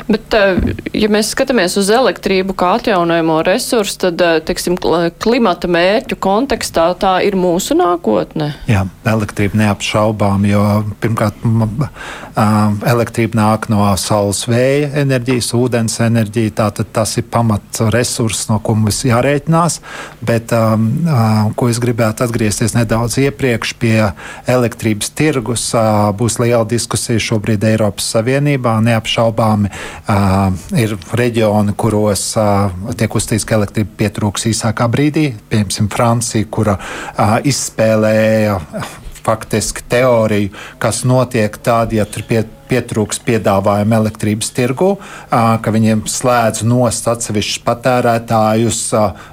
Speaker 2: Bet, eh, ja mēs skatāmies uz elektrību kā atjaunojamo resursu, tad, eh, teiksim, klimata mērķu kontekstā tā ir mūsu nākotne.
Speaker 4: Jā, elektrība neapšaubām, jo pirmkārt elektrība nāk no saules vēja enerģijas, ūdens enerģija, tātad tas ir pamats resurss, no ko mums jārēķinās. Bet, ko es gribētu atgriezties nedaudz iepriekš pie elektrības tirgus, būs liela diskusija šobrīd Eiropas Savienībā, neapšaubām Uh, ir reģioni, kuros tiek uzstīts, ka elektrība pietrūks īsākā brīdī. Piemēram, Francija, kura izspēlēja faktiski teoriju, kas notiek tad, ja tur pie, pietrūks piedāvājumu elektrības tirgu, ka viņiem slēdz nost atsevišķus patērētājus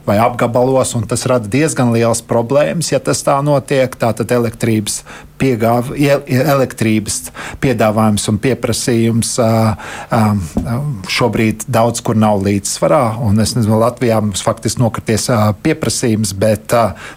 Speaker 4: vai apgabalos, un tas rada diezgan liels problēmas, ja tas tā notiek. Tātad elektrības piegāv, elektrības piedāvājums un pieprasījums šobrīd daudz kur nav līdzsvarā. Un es nezinu, Latvijā mums faktiski nokrities pieprasījums, bet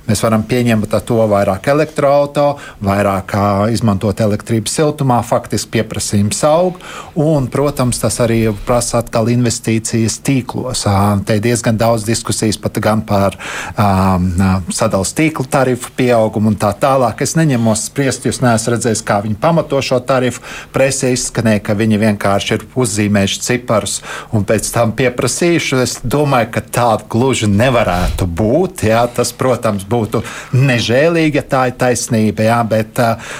Speaker 4: mēs varam pieņemt to vairāk elektroautorātu, vairāk izmantot elektrības siltumā. Faktiski pieprasījums aug, un, protams, tas arī prasa atkal investīcijas tīklos. Te ir diezgan daudz diskusijas pat gan par um, sadalījuma tīklu tarifu pieaugumu un tā tālāk. Es neņemos spriest. Jūs neesat redzējis, kā viņi pamato šo tarifu. Presē izskanēja, ka viņi vienkārši ir uzzīmējuši ciparus un pēc tam pieprasījuši. Es domāju, ka tāda gluži nevarētu būt. Jā. Tas, protams, būtu nežēlīgi, ja tā ir taisnība, jā, bet uh,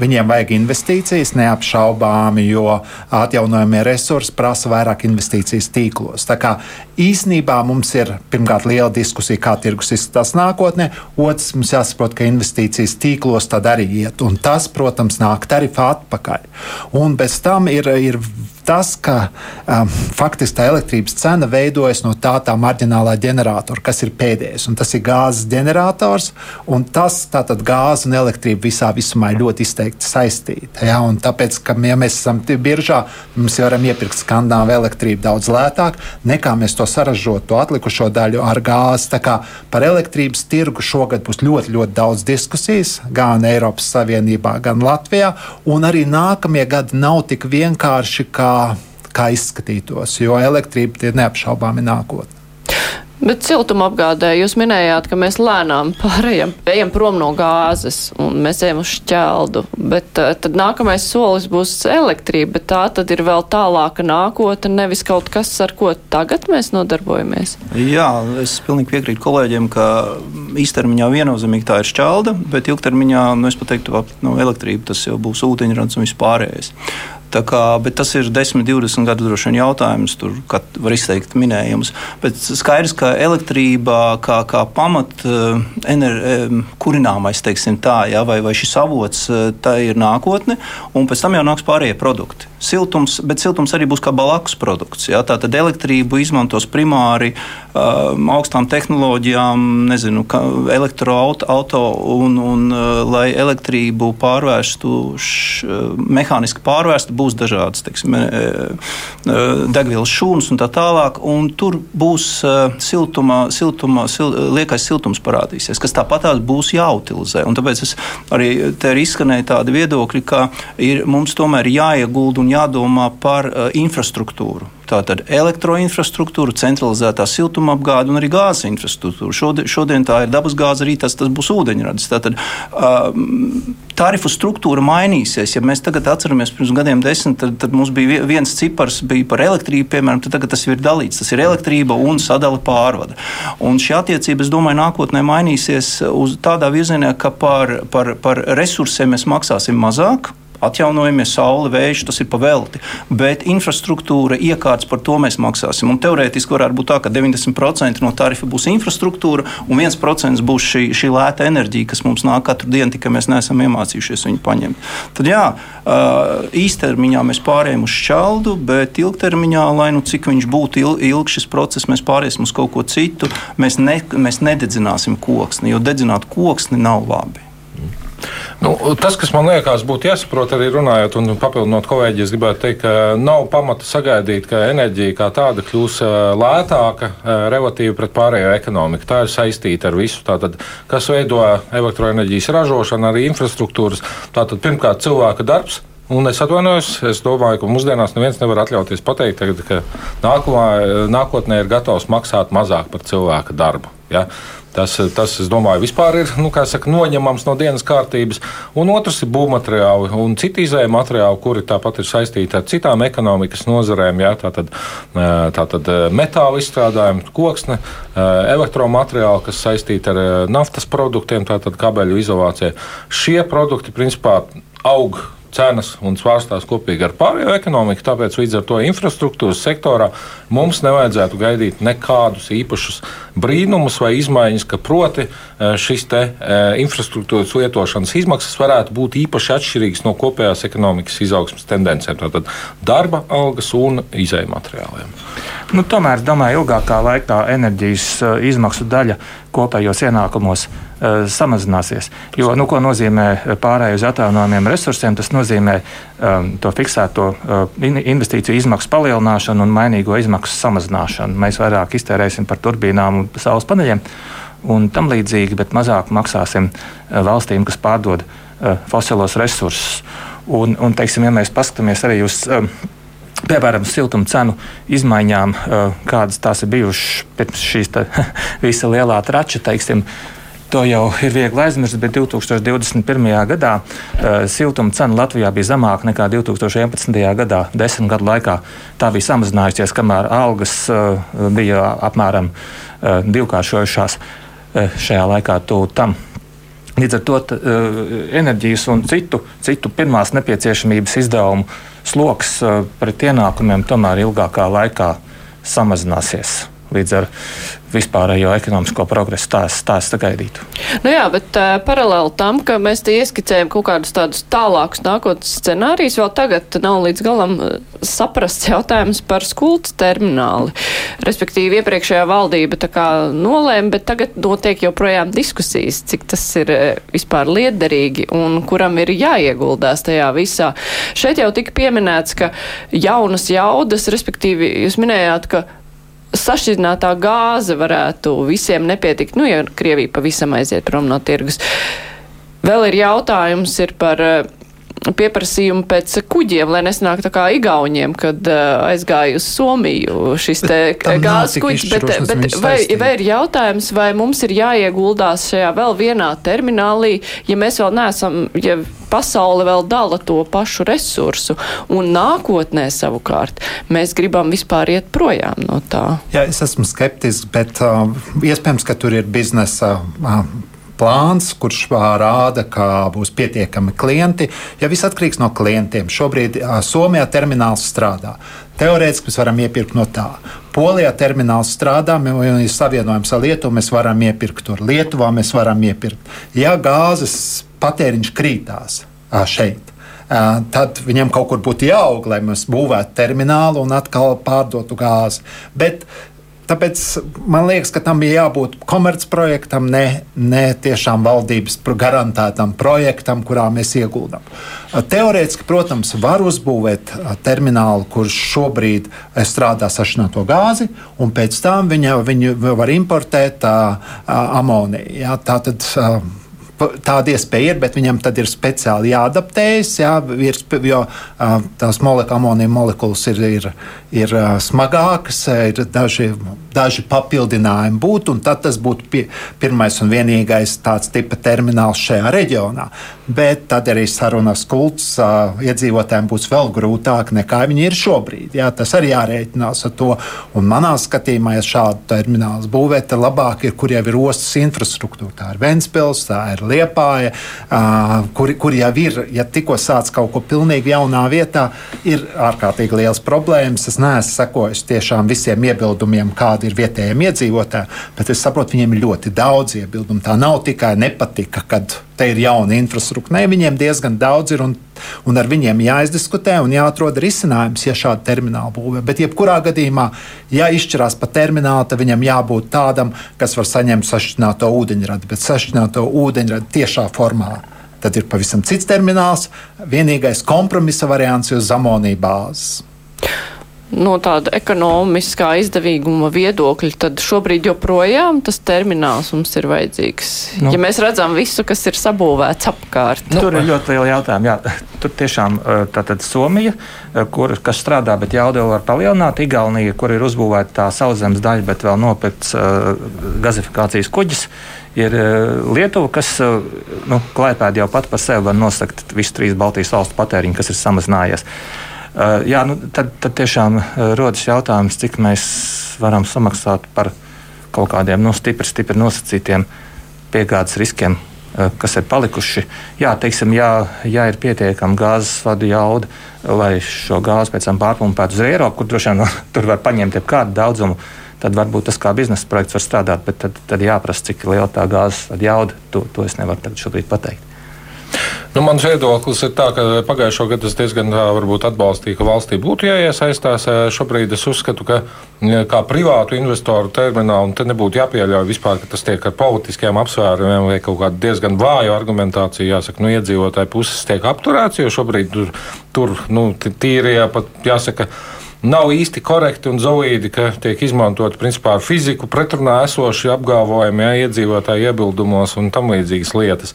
Speaker 4: viņiem vajag investīcijas neapšaubāmi, jo atjaunojamie resursi prasa vairāk investīcijas tīklos. Tā kā īsnībā mums ir pirmkārt liela diskusija, kā tirgus izskatās nākotnē. Otrs, mums jāsaprot, ka investīcijas tīklos tad arī iet, un tas, protams, nāk tarifā atpakaļ. Un bez tam ir, ir tas, ka um, faktiski tā elektrības cena veidojas no tā, tā marģinālā ģeneratora, kas ir pēdējais. Tas ir gāzes ģenerators, un tas tātad gāze un elektrība visā visumā ir ļoti izteikti saistīta. Ja? Un tāpēc, ka ja mēs esam biržā, mums varam iepirkt skandināvu elektrību daudz lētāk, nekā mēs to saražot, to atlikušo daļu ar gāzi. Tā kā par elektrības tirgu šogad būs ļoti, ļoti daudz diskusijas gan Eiropas Savienībā, gan Latvijā, un arī nākamie gadi nav tik vienkārši kā kā izskatītos, jo elektrība ir neapšaubāmi nākotne.
Speaker 2: Bet siltumapgādē jūs minējāt, ka mēs lēnām pārējām, ejam prom no gāzes un mēs ejam uz šķeldu. Bet uh, tad nākamais solis būs elektrība, bet tā tad ir vēl tālāka nākotne, nevis kaut kas, ar ko tagad mēs nodarbojamies.
Speaker 6: Jā, es pilnīgi piekrītu kolēģiem, ka īstermiņā viennozīmīgi tā ir šķelda, bet ilgtermiņā, nu, es pateiktu, no elektrība tas jau būs ūdeņrads un vispārējais. Kā, tas ir 10, 20 gadu droši vien jautājums. Tur var izteikt minējumus. Bet skaidrs, ka elektrība kā, kā pamat eh, ener, eh, kurināmais, teiksim tā, ja, vai, vai šis avots, eh, tā ir nākotne, un pēc tam jau nāks pārējie produkti. Siltums, bet siltums arī būs kā blakus produkts. Ja? Tātad elektrību izmantos primāri um, augstām tehnoloģijām, nezinu, elektroauto, un, un uh, lai elektrību pārvērstu, š, mehāniski pārvērstu, būs dažādas teiksim, e, e, degvielas šūnas un tā tālāk. Un tur būs uh, siltuma, siltuma, sil, liekais siltums parādīsies, kas tāpatās būs jāutilizē. Un tāpēc arī te ir izskanēja tādi viedokļi, ka ir, mums tomēr jāiegulda un jādomā par infrastruktūru. Tātad elektroinfrastruktūra, centralizētā siltumapgāde un arī gāzes infrastruktūra. Šodien, šodien tā ir dabasgāze, arī tas, tas būs ūdeņradis. Tātad uh, tarifu struktūra mainīsies. Ja mēs tagad atceramies pirms gadiem desmit, tad, tad mums bija viens cipars bija par elektrību, piemēram, tad tagad tas ir dalīts. Tas ir elektrība un sadala pārvada. Un šī attiecība, es domāju, nākotnē mainīsies uz tādā virzienā, ka par, par, par resursiem mēs maksāsim mazāk atjaunojamie saule, vējš, tas ir pavelti. Bet infrastruktūra, iekārts par to mēs maksāsim. Un teorētiski varētu būt tā, ka 90% no tarifa būs infrastruktūra un 1% būs šī, šī lēta enerģija, kas mums nāk katru dienu, tikai mēs neesam iemācījušies viņu paņemt. Tad jā, īstermiņā mēs pārējām uz šķeldu, bet ilgtermiņā, lai nu cik viņš būtu ilgs šis process, mēs pāriesim uz kaut ko citu. Mēs, ne, mēs nededzināsim koksni, jo dedzināt koksni nav labi.
Speaker 3: Nu, tas, kas man liekas, būtu jāsaprot arī runājot un papildinot kolēģi, es gribētu teikt, ka nav pamata sagaidīt, ka enerģija kā tāda kļūs lētāka relatīvi pret pārējo ekonomiku. Tā ir saistīta ar visu, tātad, kas veido elektroenerģijas ražošanu, arī infrastruktūras. Tātad, pirmkārt, cilvēka darbs. Un es atvainojos, es domāju, ka mūsdienās neviens nevar atļauties pateikt, tagad, ka nākamā, nākotnē ir gatavs maksāt mazāk par cilvēka darbu. Ja? Tas, tas, es domāju, vispār ir nu, saka, noņemams no dienas kārtības. Un otrs ir būvmateriāli un citi izējuma materiāli, kuri tāpat ir saistīti ar citām ekonomikas nozarēm. Jā, tātad, tātad metāla izstrādājumi, koksne, elektromateriāli, kas saistīti ar naftas produktiem, tātad kabeļu izolācija. Šie produkti principā aug cenas un svārstās kopīgi ar pārējo ekonomiku. Tāpēc līdz ar to infrastruktūras sektorā mums nevajadzētu gaidīt nekādus īpašus brīnumus vai izmaiņas, ka proti e, šis te e, infrastruktūras lietošanas izmaksas varētu būt īpaši atšķirīgas no kopējās ekonomikas izaugsmas tendencēm. Tātad darba algas un izējuma materiāliem.
Speaker 5: Nu, tomēr, es domāju, ilgākā laikā enerģijas e, izmaksu daļa kopējos ienākumos uh, samazināsies. Jo, nu, ko nozīmē pārējai uz atjaunojumiem resursiem? Tas nozīmē um, to fiksēto uh, investīciju izmaksu palielināšanu un mainīgo izmaksu samazināšanu. Mēs vairāk iztērēsim par turbīnām un saules paneļiem un tam līdzīgi, bet mazāk maksāsim uh, valstīm, kas pārdod uh, fosilos resursus. Un, un, teiksim, ja mēs paskatāmies arī uz uh, piemēram, siltuma cenu izmaiņām, kādas tās ir bijušas pirms šīs tā, visa lielā trača, teiksim, To jau ir viegli aizmirst, bet 2021. gadā uh, siltuma cena Latvijā bija zemāka nekā 2011. gadā. Desmit gadu laikā tā bija samazinājusies, kamēr algas uh, bija apmēram uh, divkāršojušās uh, šajā laikā. Tam. Līdz ar to uh, enerģijas un citu, citu pirmās nepieciešamības izdevumu sloks pret ienākumiem tomēr ilgākā laikā samazināsies līdz ar vispārējo ekonomisko progresu tās, tās sagaidītu.
Speaker 2: Nu jā, bet uh, paralēli tam, ka mēs te ieskicējam kaut kādus tādus tālākus nākotnes scenārijus, vēl tagad nav līdz galam saprasts jautājums par skultas termināli. Respektīvi, iepriekšējā valdība tā kā nolēma, bet tagad notiek joprojām diskusijas, cik tas ir vispār liederīgi un kuram ir jāieguldās tajā visā. Šeit jau tika pieminēts, ka jaunas jaudas, respektīvi, jūs minējāt, ka sašķidrinātā gāze varētu visiem nepietikt, nu, ja Krievija pavisam aiziet prom no tirgus. Vēl ir jautājums ir par uh, pieprasījumu pēc kuģiem, lai nesanāk tā kā igauņiem, kad uh, aizgāja uz Somiju šis te gāzes kuģis, bet, bet vai, vai ir jautājums, vai mums ir jāieguldās šajā vēl vienā terminālī, ja mēs vēl neesam, ja pasaule vēl dala to pašu resursu, un nākotnē savukārt mēs gribam vispār iet projām no tā.
Speaker 4: Jā, es esmu skeptisks, bet uh, iespējams, ka tur ir biznesa. Uh, plāns, kurš rāda, ka būs pietiekami klienti. Ja viss atkarīgs no klientiem, šobrīd Somijā termināls strādā. Teorētiski mēs varam iepirkt no tā. Polijā termināls strādā, un ir savienojums ar Lietuvu, mēs varam iepirkt tur. Lietuvā mēs varam iepirkt. Ja gāzes patēriņš krītās šeit, tad viņam kaut kur būtu jāaug, lai mēs būvētu terminālu un atkal pārdotu gāzi. Bet Tāpēc man liekas, ka tam bija jābūt komercprojektam, ne, ne tiešām valdības garantētam projektam, kurā mēs ieguldām. Teorētiski, protams, var uzbūvēt terminālu, kurš šobrīd strādā sašķināto gāzi, un pēc tam viņa, viņu var importēt uh, amoniju. Ja? Tātad, uh, tāda iespēja ir, bet viņam tad ir speciāli jāadaptējas, jā, ir, jo tās molekula, amonija molekulas ir, ir, ir smagākas, ir daži, daži papildinājumi būt, un tad tas būtu pie, pirmais un vienīgais tāds tipa termināls šajā reģionā. Bet tad arī sarunas kults iedzīvotājiem būs vēl grūtāk nekā viņi ir šobrīd. Jā, tas arī jārēķinās ar to. Un manā skatījumā, ja šādu terminālu būvēt, tad labāk ir, kur jau ir ostas infrastruktūra. Tā ir Ventspils, tā ir Liepāja, kur, kur jau ir, ja tikko sāc kaut ko pilnīgi jaunā vietā, ir ārkārtīgi liels problēmas. Es neesmu sekojis tiešām visiem iebildumiem, kādi ir vietējiem iedzīvotājiem, bet es saprotu, viņiem ir ļoti daudz iebildumu. Tā nav tikai nepatika, kad te ir jauna infrastruktūra. Nē, viņiem diezgan daudz ir un, un ar viņiem jāizdiskutē un jāatrod risinājums, ja šāda termināla būvē. Bet, jebkurā gadījumā, ja izšķirās par terminālu, tad viņam jābūt tādam, kas var saņemt sašķināto ūdeņradi, bet sašķināto ūdeņradi tiešā formā. Tad ir pavisam cits termināls. Vienīgais kompromisa variants ir uz amonija bāzes
Speaker 2: no tāda ekonomiskā izdevīguma viedokļa, tad šobrīd joprojām tas termināls mums ir vajadzīgs. Nu. Ja mēs redzam visu, kas ir sabūvēts apkārt.
Speaker 5: Nu, tur ir ļoti liela jautājuma. Jā, tur tiešām tātad Somija, kur, kas strādā, bet jauda var palielināt, Igaunija, kur ir uzbūvēta tā sauszemes daļa, bet vēl nopirkts uh, gazifikācijas kuģis. Ir Lietuva, kas nu, klēpēdi jau pat par sevi var nosakt visu trīs Baltijas valstu patēriņu, kas ir samazinājies. Uh, jā, nu, tad, tad tiešām uh, rodas jautājums, cik mēs varam samaksāt par kaut kādiem nu, stipri, stipri nosacītiem piegādes riskiem, uh, kas ir palikuši. Jā, teiksim, jā, jā ir pietiekama gāzes vadu jauda, lai šo gāzi pēc tam pārpumpētu uz Eiropu, kur droši vien tur var paņemt jebkādu daudzumu. Tad varbūt tas kā biznesa projekts var strādāt, bet tad, tad jāprasa, cik liela tā gāzes jauda. To, to es nevaru šobrīd pateikt.
Speaker 3: Nu, mans viedoklis ir tāds, ka pagājušo gadu es diezgan atbalstīju, ka valstī būtu jāiesaistās. Šobrīd es uzskatu, ka kā privātu investoru terminālu te nebūtu jāpieļauj vispār, ka tas tiek ar politiskiem apsvērumiem vai kaut kādu diezgan vāju argumentāciju. Jāsaka, nu, iedzīvotāju puses tiek apturēts, jo šobrīd tur, tur nu, tīri jāpat jāsaka nav īsti korekti un zoīdi, ka tiek izmantot principā ar fiziku pretrunā esoši apgalvojumi, ja, iedzīvotāju iebildumos un tam līdzīgas lietas.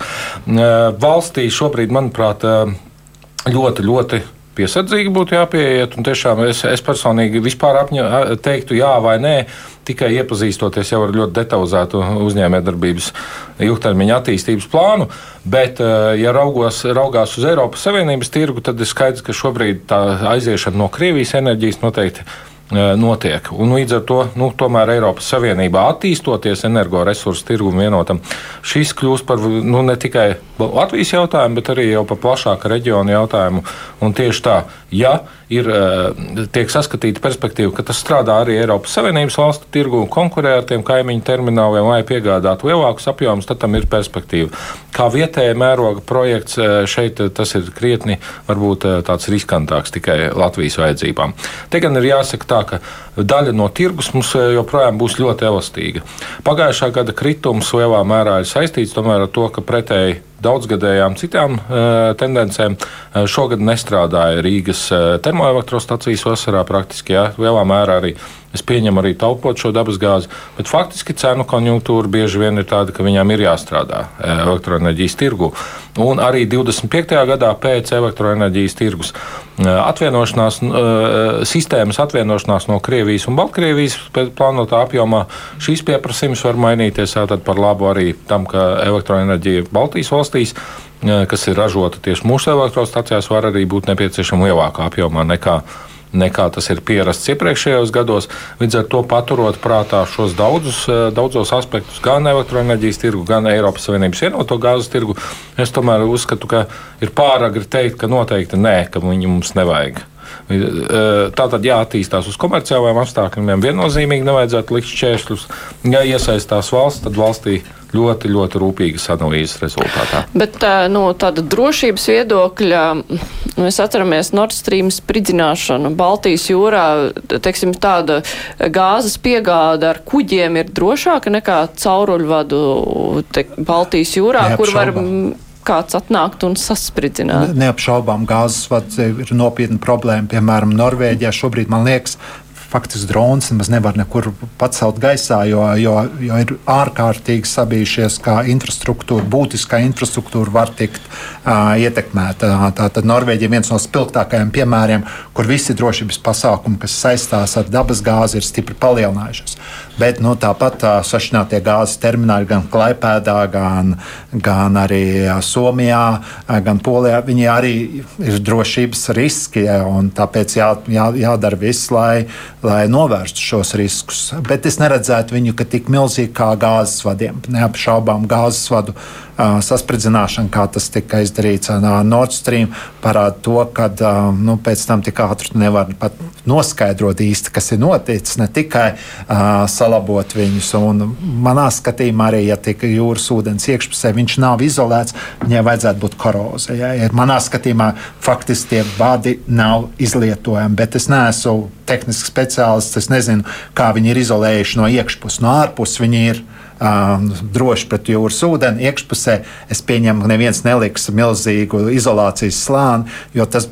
Speaker 3: Valstī šobrīd, manuprāt, ļoti, ļoti piesardzīgi būtu jāpieiet. Tiešām es, es personīgi vispār apņa, teiktu jā vai nē, tikai iepazīstoties jau ar ļoti detalizētu uzņēmējdarbības ilgtermiņa attīstības plānu. Bet, ja raugos, raugās uz Eiropas Savienības tirgu, tad ir skaidrs, ka šobrīd tā aiziešana no Krievijas enerģijas noteikti notiek. Un līdz ar to nu, tomēr Eiropas Savienībā attīstoties energoresursu tirgumu vienotam, šis kļūst par nu, ne tikai Latvijas jautājumu, bet arī jau par plašāku reģionu jautājumu. Un tieši tā, ja ir, tiek saskatīta perspektīva, ka tas strādā arī Eiropas Savienības valstu tirgu un konkurē ar tiem kaimiņu termināliem, lai piegādātu lielākus apjomus, tad tam ir perspektīva. Kā vietēja mēroga projekts šeit tas ir krietni varbūt tāds riskantāks tikai Latvijas vajadzībām. Te gan ir jāsaka tā, ka daļa no tirgus mums joprojām būs ļoti elastīga. Pagājušā gada kritums lielā mērā ir saistīts tomēr ar to, ka pretēji daudzgadējām citām uh, tendencēm. Uh, šogad nestrādāja Rīgas uh, termoelektrostacijas vasarā praktiski, jā, lielā mērā arī. Es pieņemu arī taupot šo dabasgāzi, bet faktiski cenu konjunktūra bieži vien ir tāda, ka viņām ir jāstrādā elektroenerģijas tirgu. Un arī 25. gadā pēc elektroenerģijas tirgus atvienošanās, sistēmas atvienošanās no Krievijas un Baltkrievijas plānotā apjomā šīs pieprasījums var mainīties par labu arī tam, ka elektroenerģija Baltijas valstīs kas ir ražota tieši mūsu elektrostacijās, var arī būt nepieciešama lielākā apjomā nekā nekā tas ir pierasts iepriekšējos gados. Līdz ar to paturot prātā šos daudzus, eh, daudzos aspektus, gan elektroenerģijas tirgu, gan Eiropas Savienības vienoto gāzes tirgu, es tomēr uzskatu, ka ir pāragri teikt, ka noteikti nē, ka viņi mums nevajag. Eh, tā tad jāattīstās uz komerciālajiem apstākļiem. Viennozīmīgi nevajadzētu likt šķēršļus. Ja iesaistās valsts, tad valstī ļoti, ļoti rūpīgas analīzes rezultātā.
Speaker 2: Bet no tāda drošības viedokļa mēs atceramies Nord Stream spridzināšanu Baltijas jūrā. Teiksim, tāda gāzes piegāda ar kuģiem ir drošāka nekā cauruļvadu te, Baltijas jūrā, kur var kāds atnākt un saspridzināt.
Speaker 4: Neapšaubām gāzes vads ir nopietna problēma. Piemēram, Norvēģijā šobrīd, man liekas, faktiski drons nemaz nevar nekur pacelt gaisā, jo, jo, jo ir ārkārtīgi sabijušies, kā infrastruktūra, būtiskā infrastruktūra var tikt uh, ietekmēta. Tātad Norvēģija ir viens no spilgtākajiem piemēriem, kur visi drošības pasākumi, kas saistās ar dabas gāzi, ir stipri palielinājušies. Bet nu, tāpat uh, sašķinātie gāzes termināli gan Klaipēdā, gan, gan arī Somijā, gan Polijā, viņi arī ir drošības riski. Tāpēc jā, jā, jādara viss, lai, lai novērstu šos riskus. Bet es neredzētu viņu tik milzīgi kā gāzes vadiem. Neapšaubām gāzes vadu saspridzināšana, kā tas tika izdarīts ar Nord Stream, parāda to, ka nu, pēc tam tik ātri nevar pat noskaidrot īsti, kas ir noticis. Ne tikai salabot viņus, un manā skatījumā arī, ja tika jūras ūdens iekšpusē, viņš nav izolēts, viņai vajadzētu būt korozijai. Manā skatījumā faktiski tie vadi nav izlietojami, bet es neesmu tehnisks speciālists. Es nezinu, kā viņi ir izolējuši no iekšpuses, no ārpuses viņi ir um, droši pret jūras ūdeni. Iekšpusē es pieņemu, ka neviens neliks milzīgu izolācijas slāni, jo tas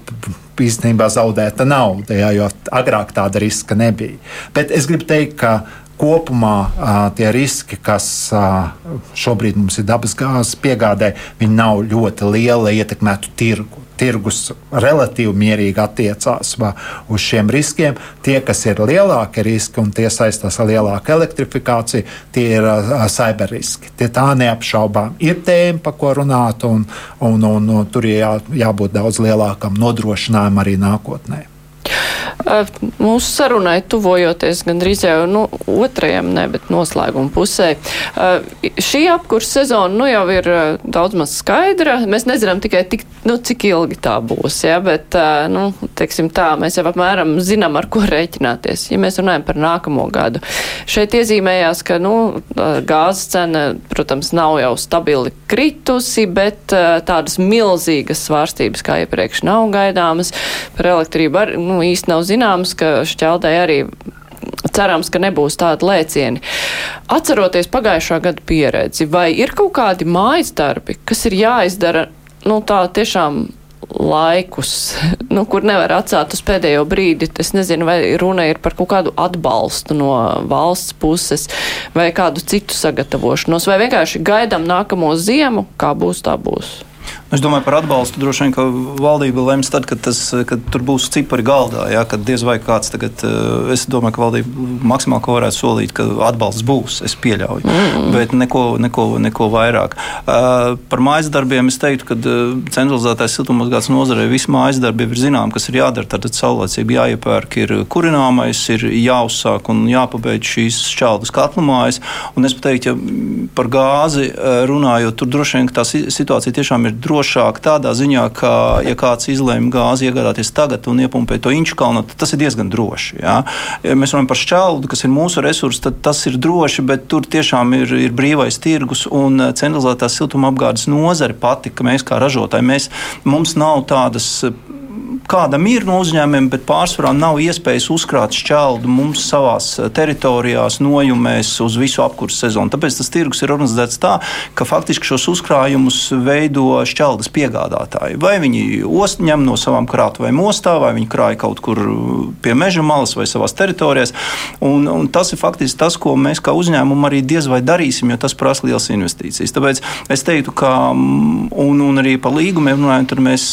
Speaker 4: īstenībā zaudēta nauda, jā, jo agrāk tāda riska nebija. Bet es gribu teikt, ka kopumā uh, tie riski, kas uh, šobrīd mums ir dabasgāzes piegādē, viņi nav ļoti lieli, lai ietekmētu tirgu tirgus relatīvi mierīgi attiecās uz šiem riskiem. Tie, kas ir lielāki riski un tie saistās ar lielāku elektrifikāciju, tie ir cyberriski. Tie tā neapšaubām ir tēma, par ko runāt, un, un, un, un tur ir jā, jābūt daudz lielākam nodrošinājumam arī nākotnē.
Speaker 2: Mūsu sarunai tuvojoties gandrīz jau nu, otrajam, ne, bet noslēguma pusē. Šī apkursa sezona nu, jau ir daudz maz skaidra. Mēs nezinām tikai tik, nu, cik ilgi tā būs, ja, bet, nu, teiksim tā, mēs jau apmēram zinām, ar ko rēķināties. Ja mēs runājam par nākamo gadu. Šeit iezīmējās, ka, nu, gāzes cena, protams, nav jau stabili kritusi, bet tādas milzīgas svārstības kā iepriekš nav gaidāmas. Par elektrību arī, nu, īsti nav zināms, ka šķeldē arī cerams, ka nebūs tādi lēcieni. Atceroties pagājušā gada pieredzi, vai ir kaut kādi mājas darbi, kas ir jāizdara, nu tā tiešām laikus, nu, kur nevar atstāt uz pēdējo brīdi. Es nezinu, vai runa ir par kaut kādu atbalstu no valsts puses vai kādu citu sagatavošanos, vai vienkārši gaidām nākamo ziemu, kā būs, tā būs.
Speaker 6: Es domāju par atbalstu. Droši vien, ka valdība lems tad, kad, tas, kad tur būs cipari galdā. Ja, kad diez vai kāds tagad, eh, es domāju, ka valdība maksimāli varētu solīt, ka atbalsts būs. Es pieļauju, mm. bet neko, neko, neko vairāk. Uh, par mājas darbiem es teiktu, ka uh, centralizētais siltumapgādes nozarē visi mājas darbi ir zinām, kas ir jādara. Tad saulēcīgi jāiepērk, ir kurināmais, ir jāuzsāk un jāpabeidz šīs šķeldas katlu mājas. Un es teiktu, ja par gāzi runājot, tur droši vien tā situācija tiešām ir drošāka tādā ziņā, ka, ja kāds izlēma gāzi iegādāties tagad un iepumpēt to inču kalnu, tad tas ir diezgan droši. Ja? Ja mēs runājam par šķeldu, kas ir mūsu resurs, tad tas ir droši, bet tur tiešām ir, ir brīvais tirgus un centralizētās siltumapgādes nozare pati, ka mēs kā ražotāji, mēs, mums nav tādas kādam ir no uzņēmumiem, bet pārsvarā nav iespējas uzkrāt šķeldu mums savās eh, teritorijās, nojumēs uz visu apkursu sezonu. Tāpēc tas tirgus ir organizēts tā, ka faktiski šos uzkrājumus veido šķeldas piegādātāji. Vai viņi ņem no savām krātuvēm ostā, vai viņi krāja kaut kur pie meža malas vai savās teritorijās. Un, un tas ir faktiski tas, ko mēs kā uzņēmumi arī diez vai darīsim, jo tas prasa liels investīcijas. Tāpēc es teiktu, ka mm, un, un arī par līgumiem runājot, tad mēs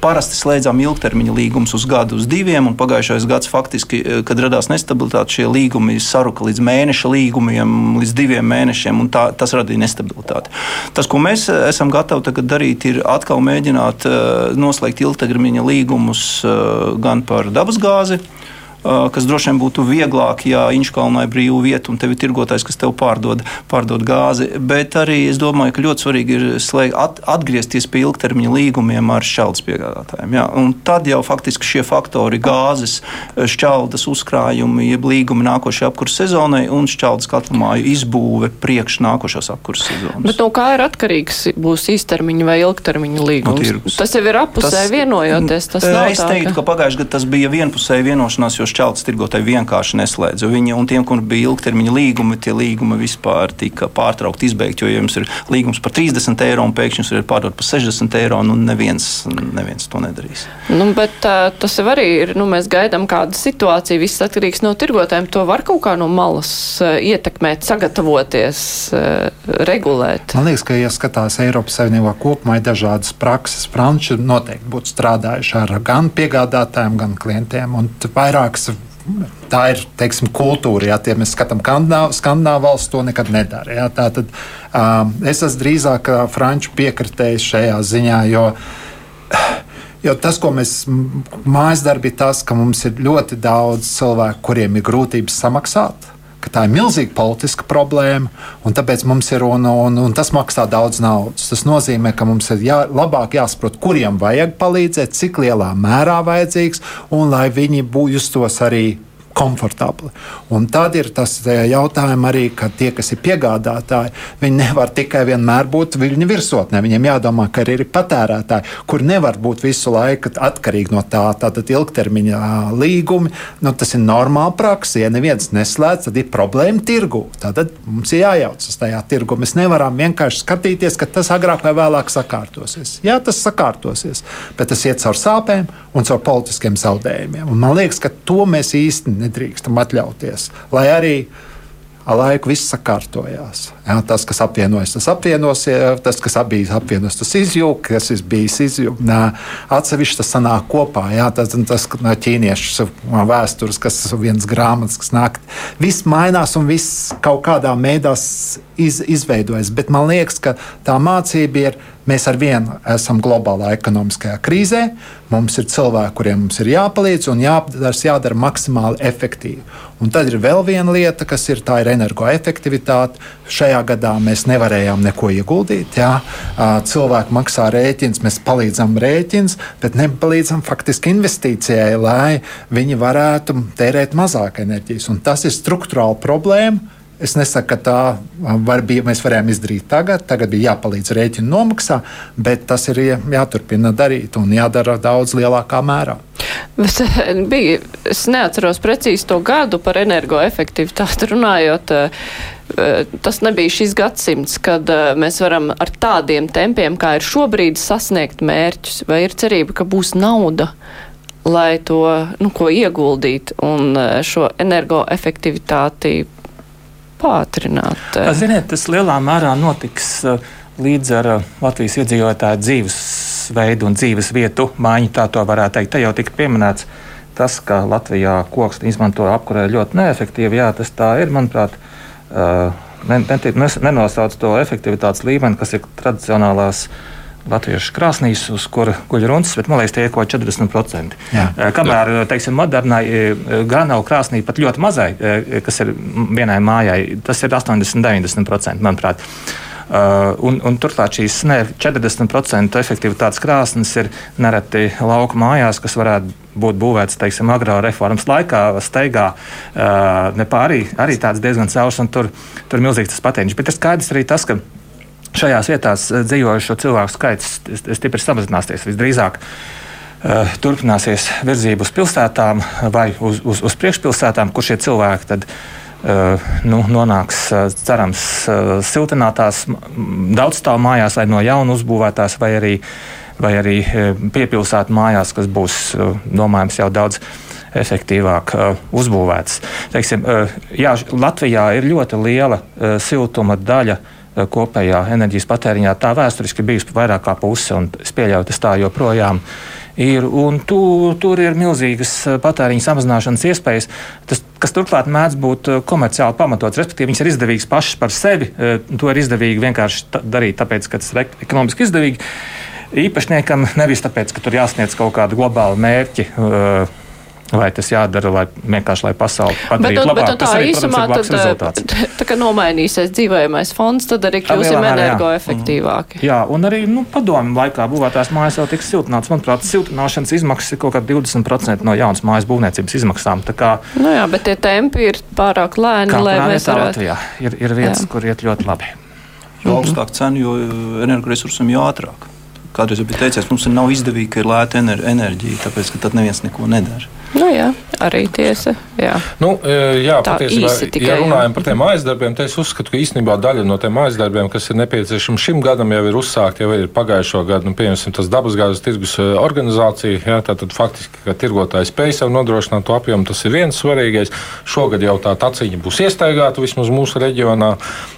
Speaker 6: Parasti slēdzām ilgtermiņa līgumus uz gadu, uz diviem, un pagājušais gads faktiski, eh, kad radās nestabilitāte, šie līgumi saruka līdz mēneša līgumiem, līdz diviem mēnešiem, un tā, tas radīja nestabilitāti. Tas, ko mēs eh, esam gatavi tagad darīt, ir atkal mēģināt uh, noslēgt ilgtermiņa līgumus gan par dabasgāzi, kas droši vien būtu vieglāk, ja Inčkalnā ir brīva vieta un tev ir tirgotājs, kas tev pārdod, pārdod gāzi. Bet arī es domāju, ka ļoti svarīgi ir slēgt, at, atgriezties pie ilgtermiņa līgumiem ar šķeldes piegādātājiem. Ja? Un tad jau faktiski šie faktori - gāzes, šķeldes uzkrājumi, jeb līgumi nākošajai apkursu sezonai un šķeldes katlamāju izbūve priekš nākošās apkursu sezonas.
Speaker 2: Bet no kā ir atkarīgs būs īstermiņa vai ilgtermiņa līgums? No tas jau ir apusē vienojoties. Tas
Speaker 6: es teiktu, ka pagājušajā gadā tas bija vienpusēja vienošanās, jo šķeltas tirgotāji vienkārši neslēdza. Viņi, un tiem, kuriem bija ilgtermiņa līgumi, tie līgumi vispār tika pārtraukti, izbeigti. Jo, ja jums ir līgums par 30 eiro un pēkšņi jūs varat pārdot par 60 eiro, nu neviens, neviens to nedarīs.
Speaker 2: Nu, bet uh, tas jau arī ir, nu, mēs gaidām kādu situāciju, viss atkarīgs no tirgotājiem. To var kaut kā no malas uh, ietekmēt, sagatavoties, uh, regulēt.
Speaker 4: Man liekas, ka, ja skatās Eiropas Savienībā kopumā, ir dažādas prakses. Franči noteikti būtu strādājuši ar gan piegādātājiem, gan klientiem. Un vairākas tā ir teiksim, kultūra. Ja, ja mēs skatāmies Skandināvu valsts, to nekad nedara. Ja, tā tad um, es esmu drīzāk franču piekritējis šajā ziņā. Jo, Jo tas, ko mēs mājas darbā, ir tas, ka mums ir ļoti daudz cilvēku, kuriem ir grūtības samaksāt ka tā ir milzīga politiska problēma, un tāpēc mums ir, un, un, un tas maksā daudz naudas. Tas nozīmē, ka mums ir jā, labāk jāsaprot, kuriem vajag palīdzēt, cik lielā mērā vajadzīgs, un lai viņi justos arī komfortabli. Un tad ir tas jautājums arī, ka tie, kas ir piegādātāji, viņi nevar tikai vienmēr būt viļņu virsotnē. Viņiem jādomā, ka arī ir patērētāji, kur nevar būt visu laiku atkarīgi no tā. Tātad ilgtermiņa līgumi, nu, tas ir normāli praksa. Ja neviens neslēdz, tad ir problēma tirgu. Tad mums ir jājaucas tajā tirgu. Mēs nevaram vienkārši skatīties, ka tas agrāk vai vēlāk sakārtosies. Jā, tas sakārtosies, bet tas iet caur sāpēm un caur politiskiem zaudējumiem. Un man liekas, ka to mēs īstenībā nedrīkstam atļauties. Lai arī ar laiku viss sakārtojās. Ja, tas, kas apvienojas, tas apvienos, tas, kas bija apvienos, tas izjūg, kas ir bijis izjūg. Atsevišķi tas sanāk kopā. Ja, tas tas ķīniešu vēstures, kas ir viens grāmatas, kas nāk. Viss mainās un viss kaut kādā veidā iz, izveidojas. Bet man liekas, ka tā mācība ir Mēs ar vienu esam globālā ekonomiskajā krīzē. Mums ir cilvēki, kuriem mums ir jāpalīdz un jādara, jādara maksimāli efektīvi. Un tad ir vēl viena lieta, kas ir tā ir energoefektivitāte. Šajā gadā mēs nevarējām neko ieguldīt. Jā. Cilvēki maksā rēķins, mēs palīdzam rēķins, bet nepalīdzam faktiski investīcijai, lai viņi varētu tērēt mazāk enerģijas. Un tas ir struktūrāli problēma Es nesaku, ka tā var, bija, mēs varējām izdarīt tagad. Tagad bija jāpalīdz rēķinu nomaksā, bet tas ir jāturpina darīt un jādara daudz lielākā mērā.
Speaker 2: Bet eh, bija, es neatceros precīzi to gadu par energoefektivitāti runājot. Eh, tas nebija šis gadsimts, kad eh, mēs varam ar tādiem tempiem, kā ir šobrīd, sasniegt mērķus. Vai ir cerība, ka būs nauda, lai to nu, ieguldīt un šo energoefektivitāti pātrināt?
Speaker 5: Ziniet, tas lielā mērā notiks līdz ar Latvijas iedzīvotāju dzīvesveidu un dzīves vietu maiņu, tā to varētu teikt. Te jau tika pieminēts tas, ka Latvijā koks izmanto apkurē ļoti neefektīvi. Jā, tas tā ir, manuprāt. Uh, nenosauc to efektivitātes līmeni, kas ir tradicionālās latviešu krāsnīs, uz kura guļ runas, bet man liekas, tie ir kaut kādi 40%. Jā. Kamēr, teiksim, modernai grāmatu krāsnī pat ļoti mazai, kas ir vienai mājai, tas ir 80-90%, manuprāt. Uh, un, un turklāt šīs ne, 40% efektivitātes krāsnes ir nereti lauka mājās, kas varētu būt būvēts teiksim, agrā reformas laikā, steigā. Uh, arī, arī tāds diezgan caurs, un tur, tur milzīgs tas patēriņš. Bet ir skaidrs arī tas, ka šajās vietās dzīvojušo cilvēku skaits stipri samazināsies visdrīzāk. Uh, turpināsies virzība uz pilsētām vai uz, uz, uz priekšpilsētām, kur šie cilvēki tad, uh, Eh, nu, nonāks, eh, cerams, eh, siltinātās daudzstāvu mājās, vai no jauna uzbūvētās, vai arī, vai arī piepilsētu mājās, kas būs, domājams, jau daudz efektīvāk uzbūvētas. Teiksim, jā, Latvijā ir ļoti liela siltuma daļa kopējā enerģijas patēriņā. Tā vēsturiski bijusi vairāk kā puse, un es pieļauju, tas tā joprojām ir ir. Tu, tur ir milzīgas eh, patēriņa samazināšanas iespējas, tas, kas turklāt mēdz būt eh, komerciāli pamatots. Respektīvi, viņas ir izdevīgas pašas par sevi. Eh, to ir izdevīgi vienkārši darīt, tāpēc, ka tas ir ekonomiski izdevīgi. Īpašniekam nevis tāpēc, ka tur jāsniedz kaut kāda globāla mērķa. Uh, Vai tas jādara, lai vienkārši lai pasauli padarītu
Speaker 2: bet,
Speaker 5: labāk?
Speaker 2: Bet, tā arī, īsumā tad, tā kā nomainīsies dzīvojamais fonds, tad arī kļūsim energoefektīvāki.
Speaker 5: Jā. jā, un arī nu, padomu laikā būvētās mājas jau tiks siltināts. Manuprāt, siltināšanas izmaksas ir kaut kā 20% no jaunas mājas būvniecības izmaksām. Kā,
Speaker 2: nu jā, bet tie tempi ir pārāk lēni, lai mēs varētu.
Speaker 5: Latvijā ir, ir vietas, jā. kur iet ļoti labi.
Speaker 6: Jo augstāk cena, jo energoresursam jo ātrāk. Kādreiz jau bija teicies, mums nav izdevīgi, ka ir lēta enerģija, tāpēc ka tad neviens neko nedara.
Speaker 2: Nu, jā, arī tiesa. Jā,
Speaker 3: nu, e, jā patiesībā, ja runājam jā. par tiem aizdarbiem, tad es uzskatu, ka īstenībā daļa no tiem aizdarbiem, kas ir nepieciešami šim gadam, jau ir uzsākti, jau ir pagājušo gadu, nu, piemēram, tas dabasgāzes tirgus e, organizācija. Jā, tātad faktiski, ka tirgotāji spēj sev nodrošināt to apjomu, tas ir viens svarīgais. Šogad jau tā taciņa būs iestaigāta vismaz mūsu reģionā.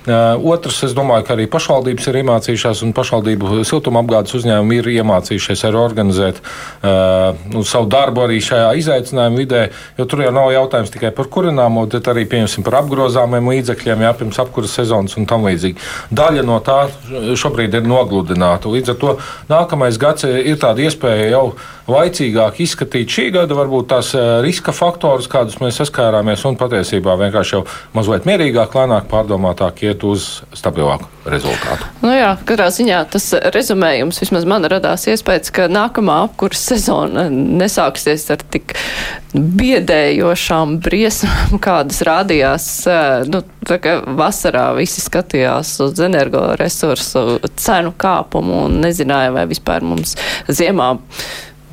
Speaker 3: E, otrs, es domāju, ka arī pašvaldības ir iemācījušās un pašvaldību siltumapgādes uzņēmumi ir iemācījušies arī organizēt uh, nu, savu darbu arī šajā izaicinājumā izaicinājumu vidē, jo tur jau nav jautājums tikai par kurināmo, bet arī par apgrozāmiem līdzekļiem, jā, pirms apkuras sezonas un tam līdzīgi. Daļa no tā šobrīd ir nogludināta. Līdz ar to nākamais gads ir tāda iespēja jau laicīgāk izskatīt šī gada varbūt tās eh, riska faktorus, kādus mēs saskārāmies, un patiesībā vienkārši jau mazliet mierīgāk, lēnāk, pārdomātāk iet uz stabilāku rezultātu.
Speaker 2: Nu jā, katrā ziņā tas rezumējums vismaz man radās iespējas, ka nākamā apkuras sezona nesāksies ar tik biedējošām briesmām, kādas rādījās. Eh, nu, vasarā visi skatījās uz energoresursu cenu kāpumu un nezināja, vai vispār mums ziemā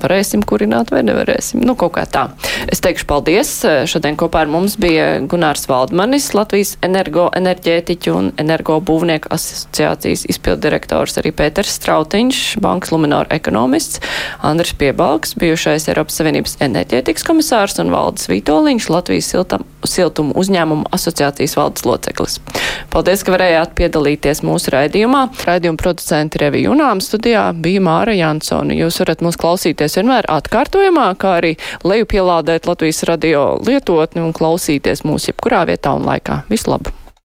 Speaker 2: varēsim kurināt vai nevarēsim. Nu, kaut kā tā. Es teikšu paldies. Šodien kopā ar mums bija Gunārs Valdmanis, Latvijas energoenerģētiķu un energobūvnieku asociācijas izpildirektors, arī Pēters Strautiņš, Bankas Luminora ekonomists, Andris Piebalgs, bijušais Eiropas Savienības enerģētikas komisārs un Valdis Vītoliņš, Latvijas siltam, siltumu uzņēmumu asociācijas valdes loceklis. Paldies, ka varējāt piedalīties mūsu raidījumā. Raidījuma producenti Revija Junām studijā bija Māra Jansona. Jūs varat mūs klausīties klausīties vienmēr atkārtojumā, kā arī lejupielādēt Latvijas radio lietotni un klausīties mūs jebkurā vietā un laikā. Vislabāk!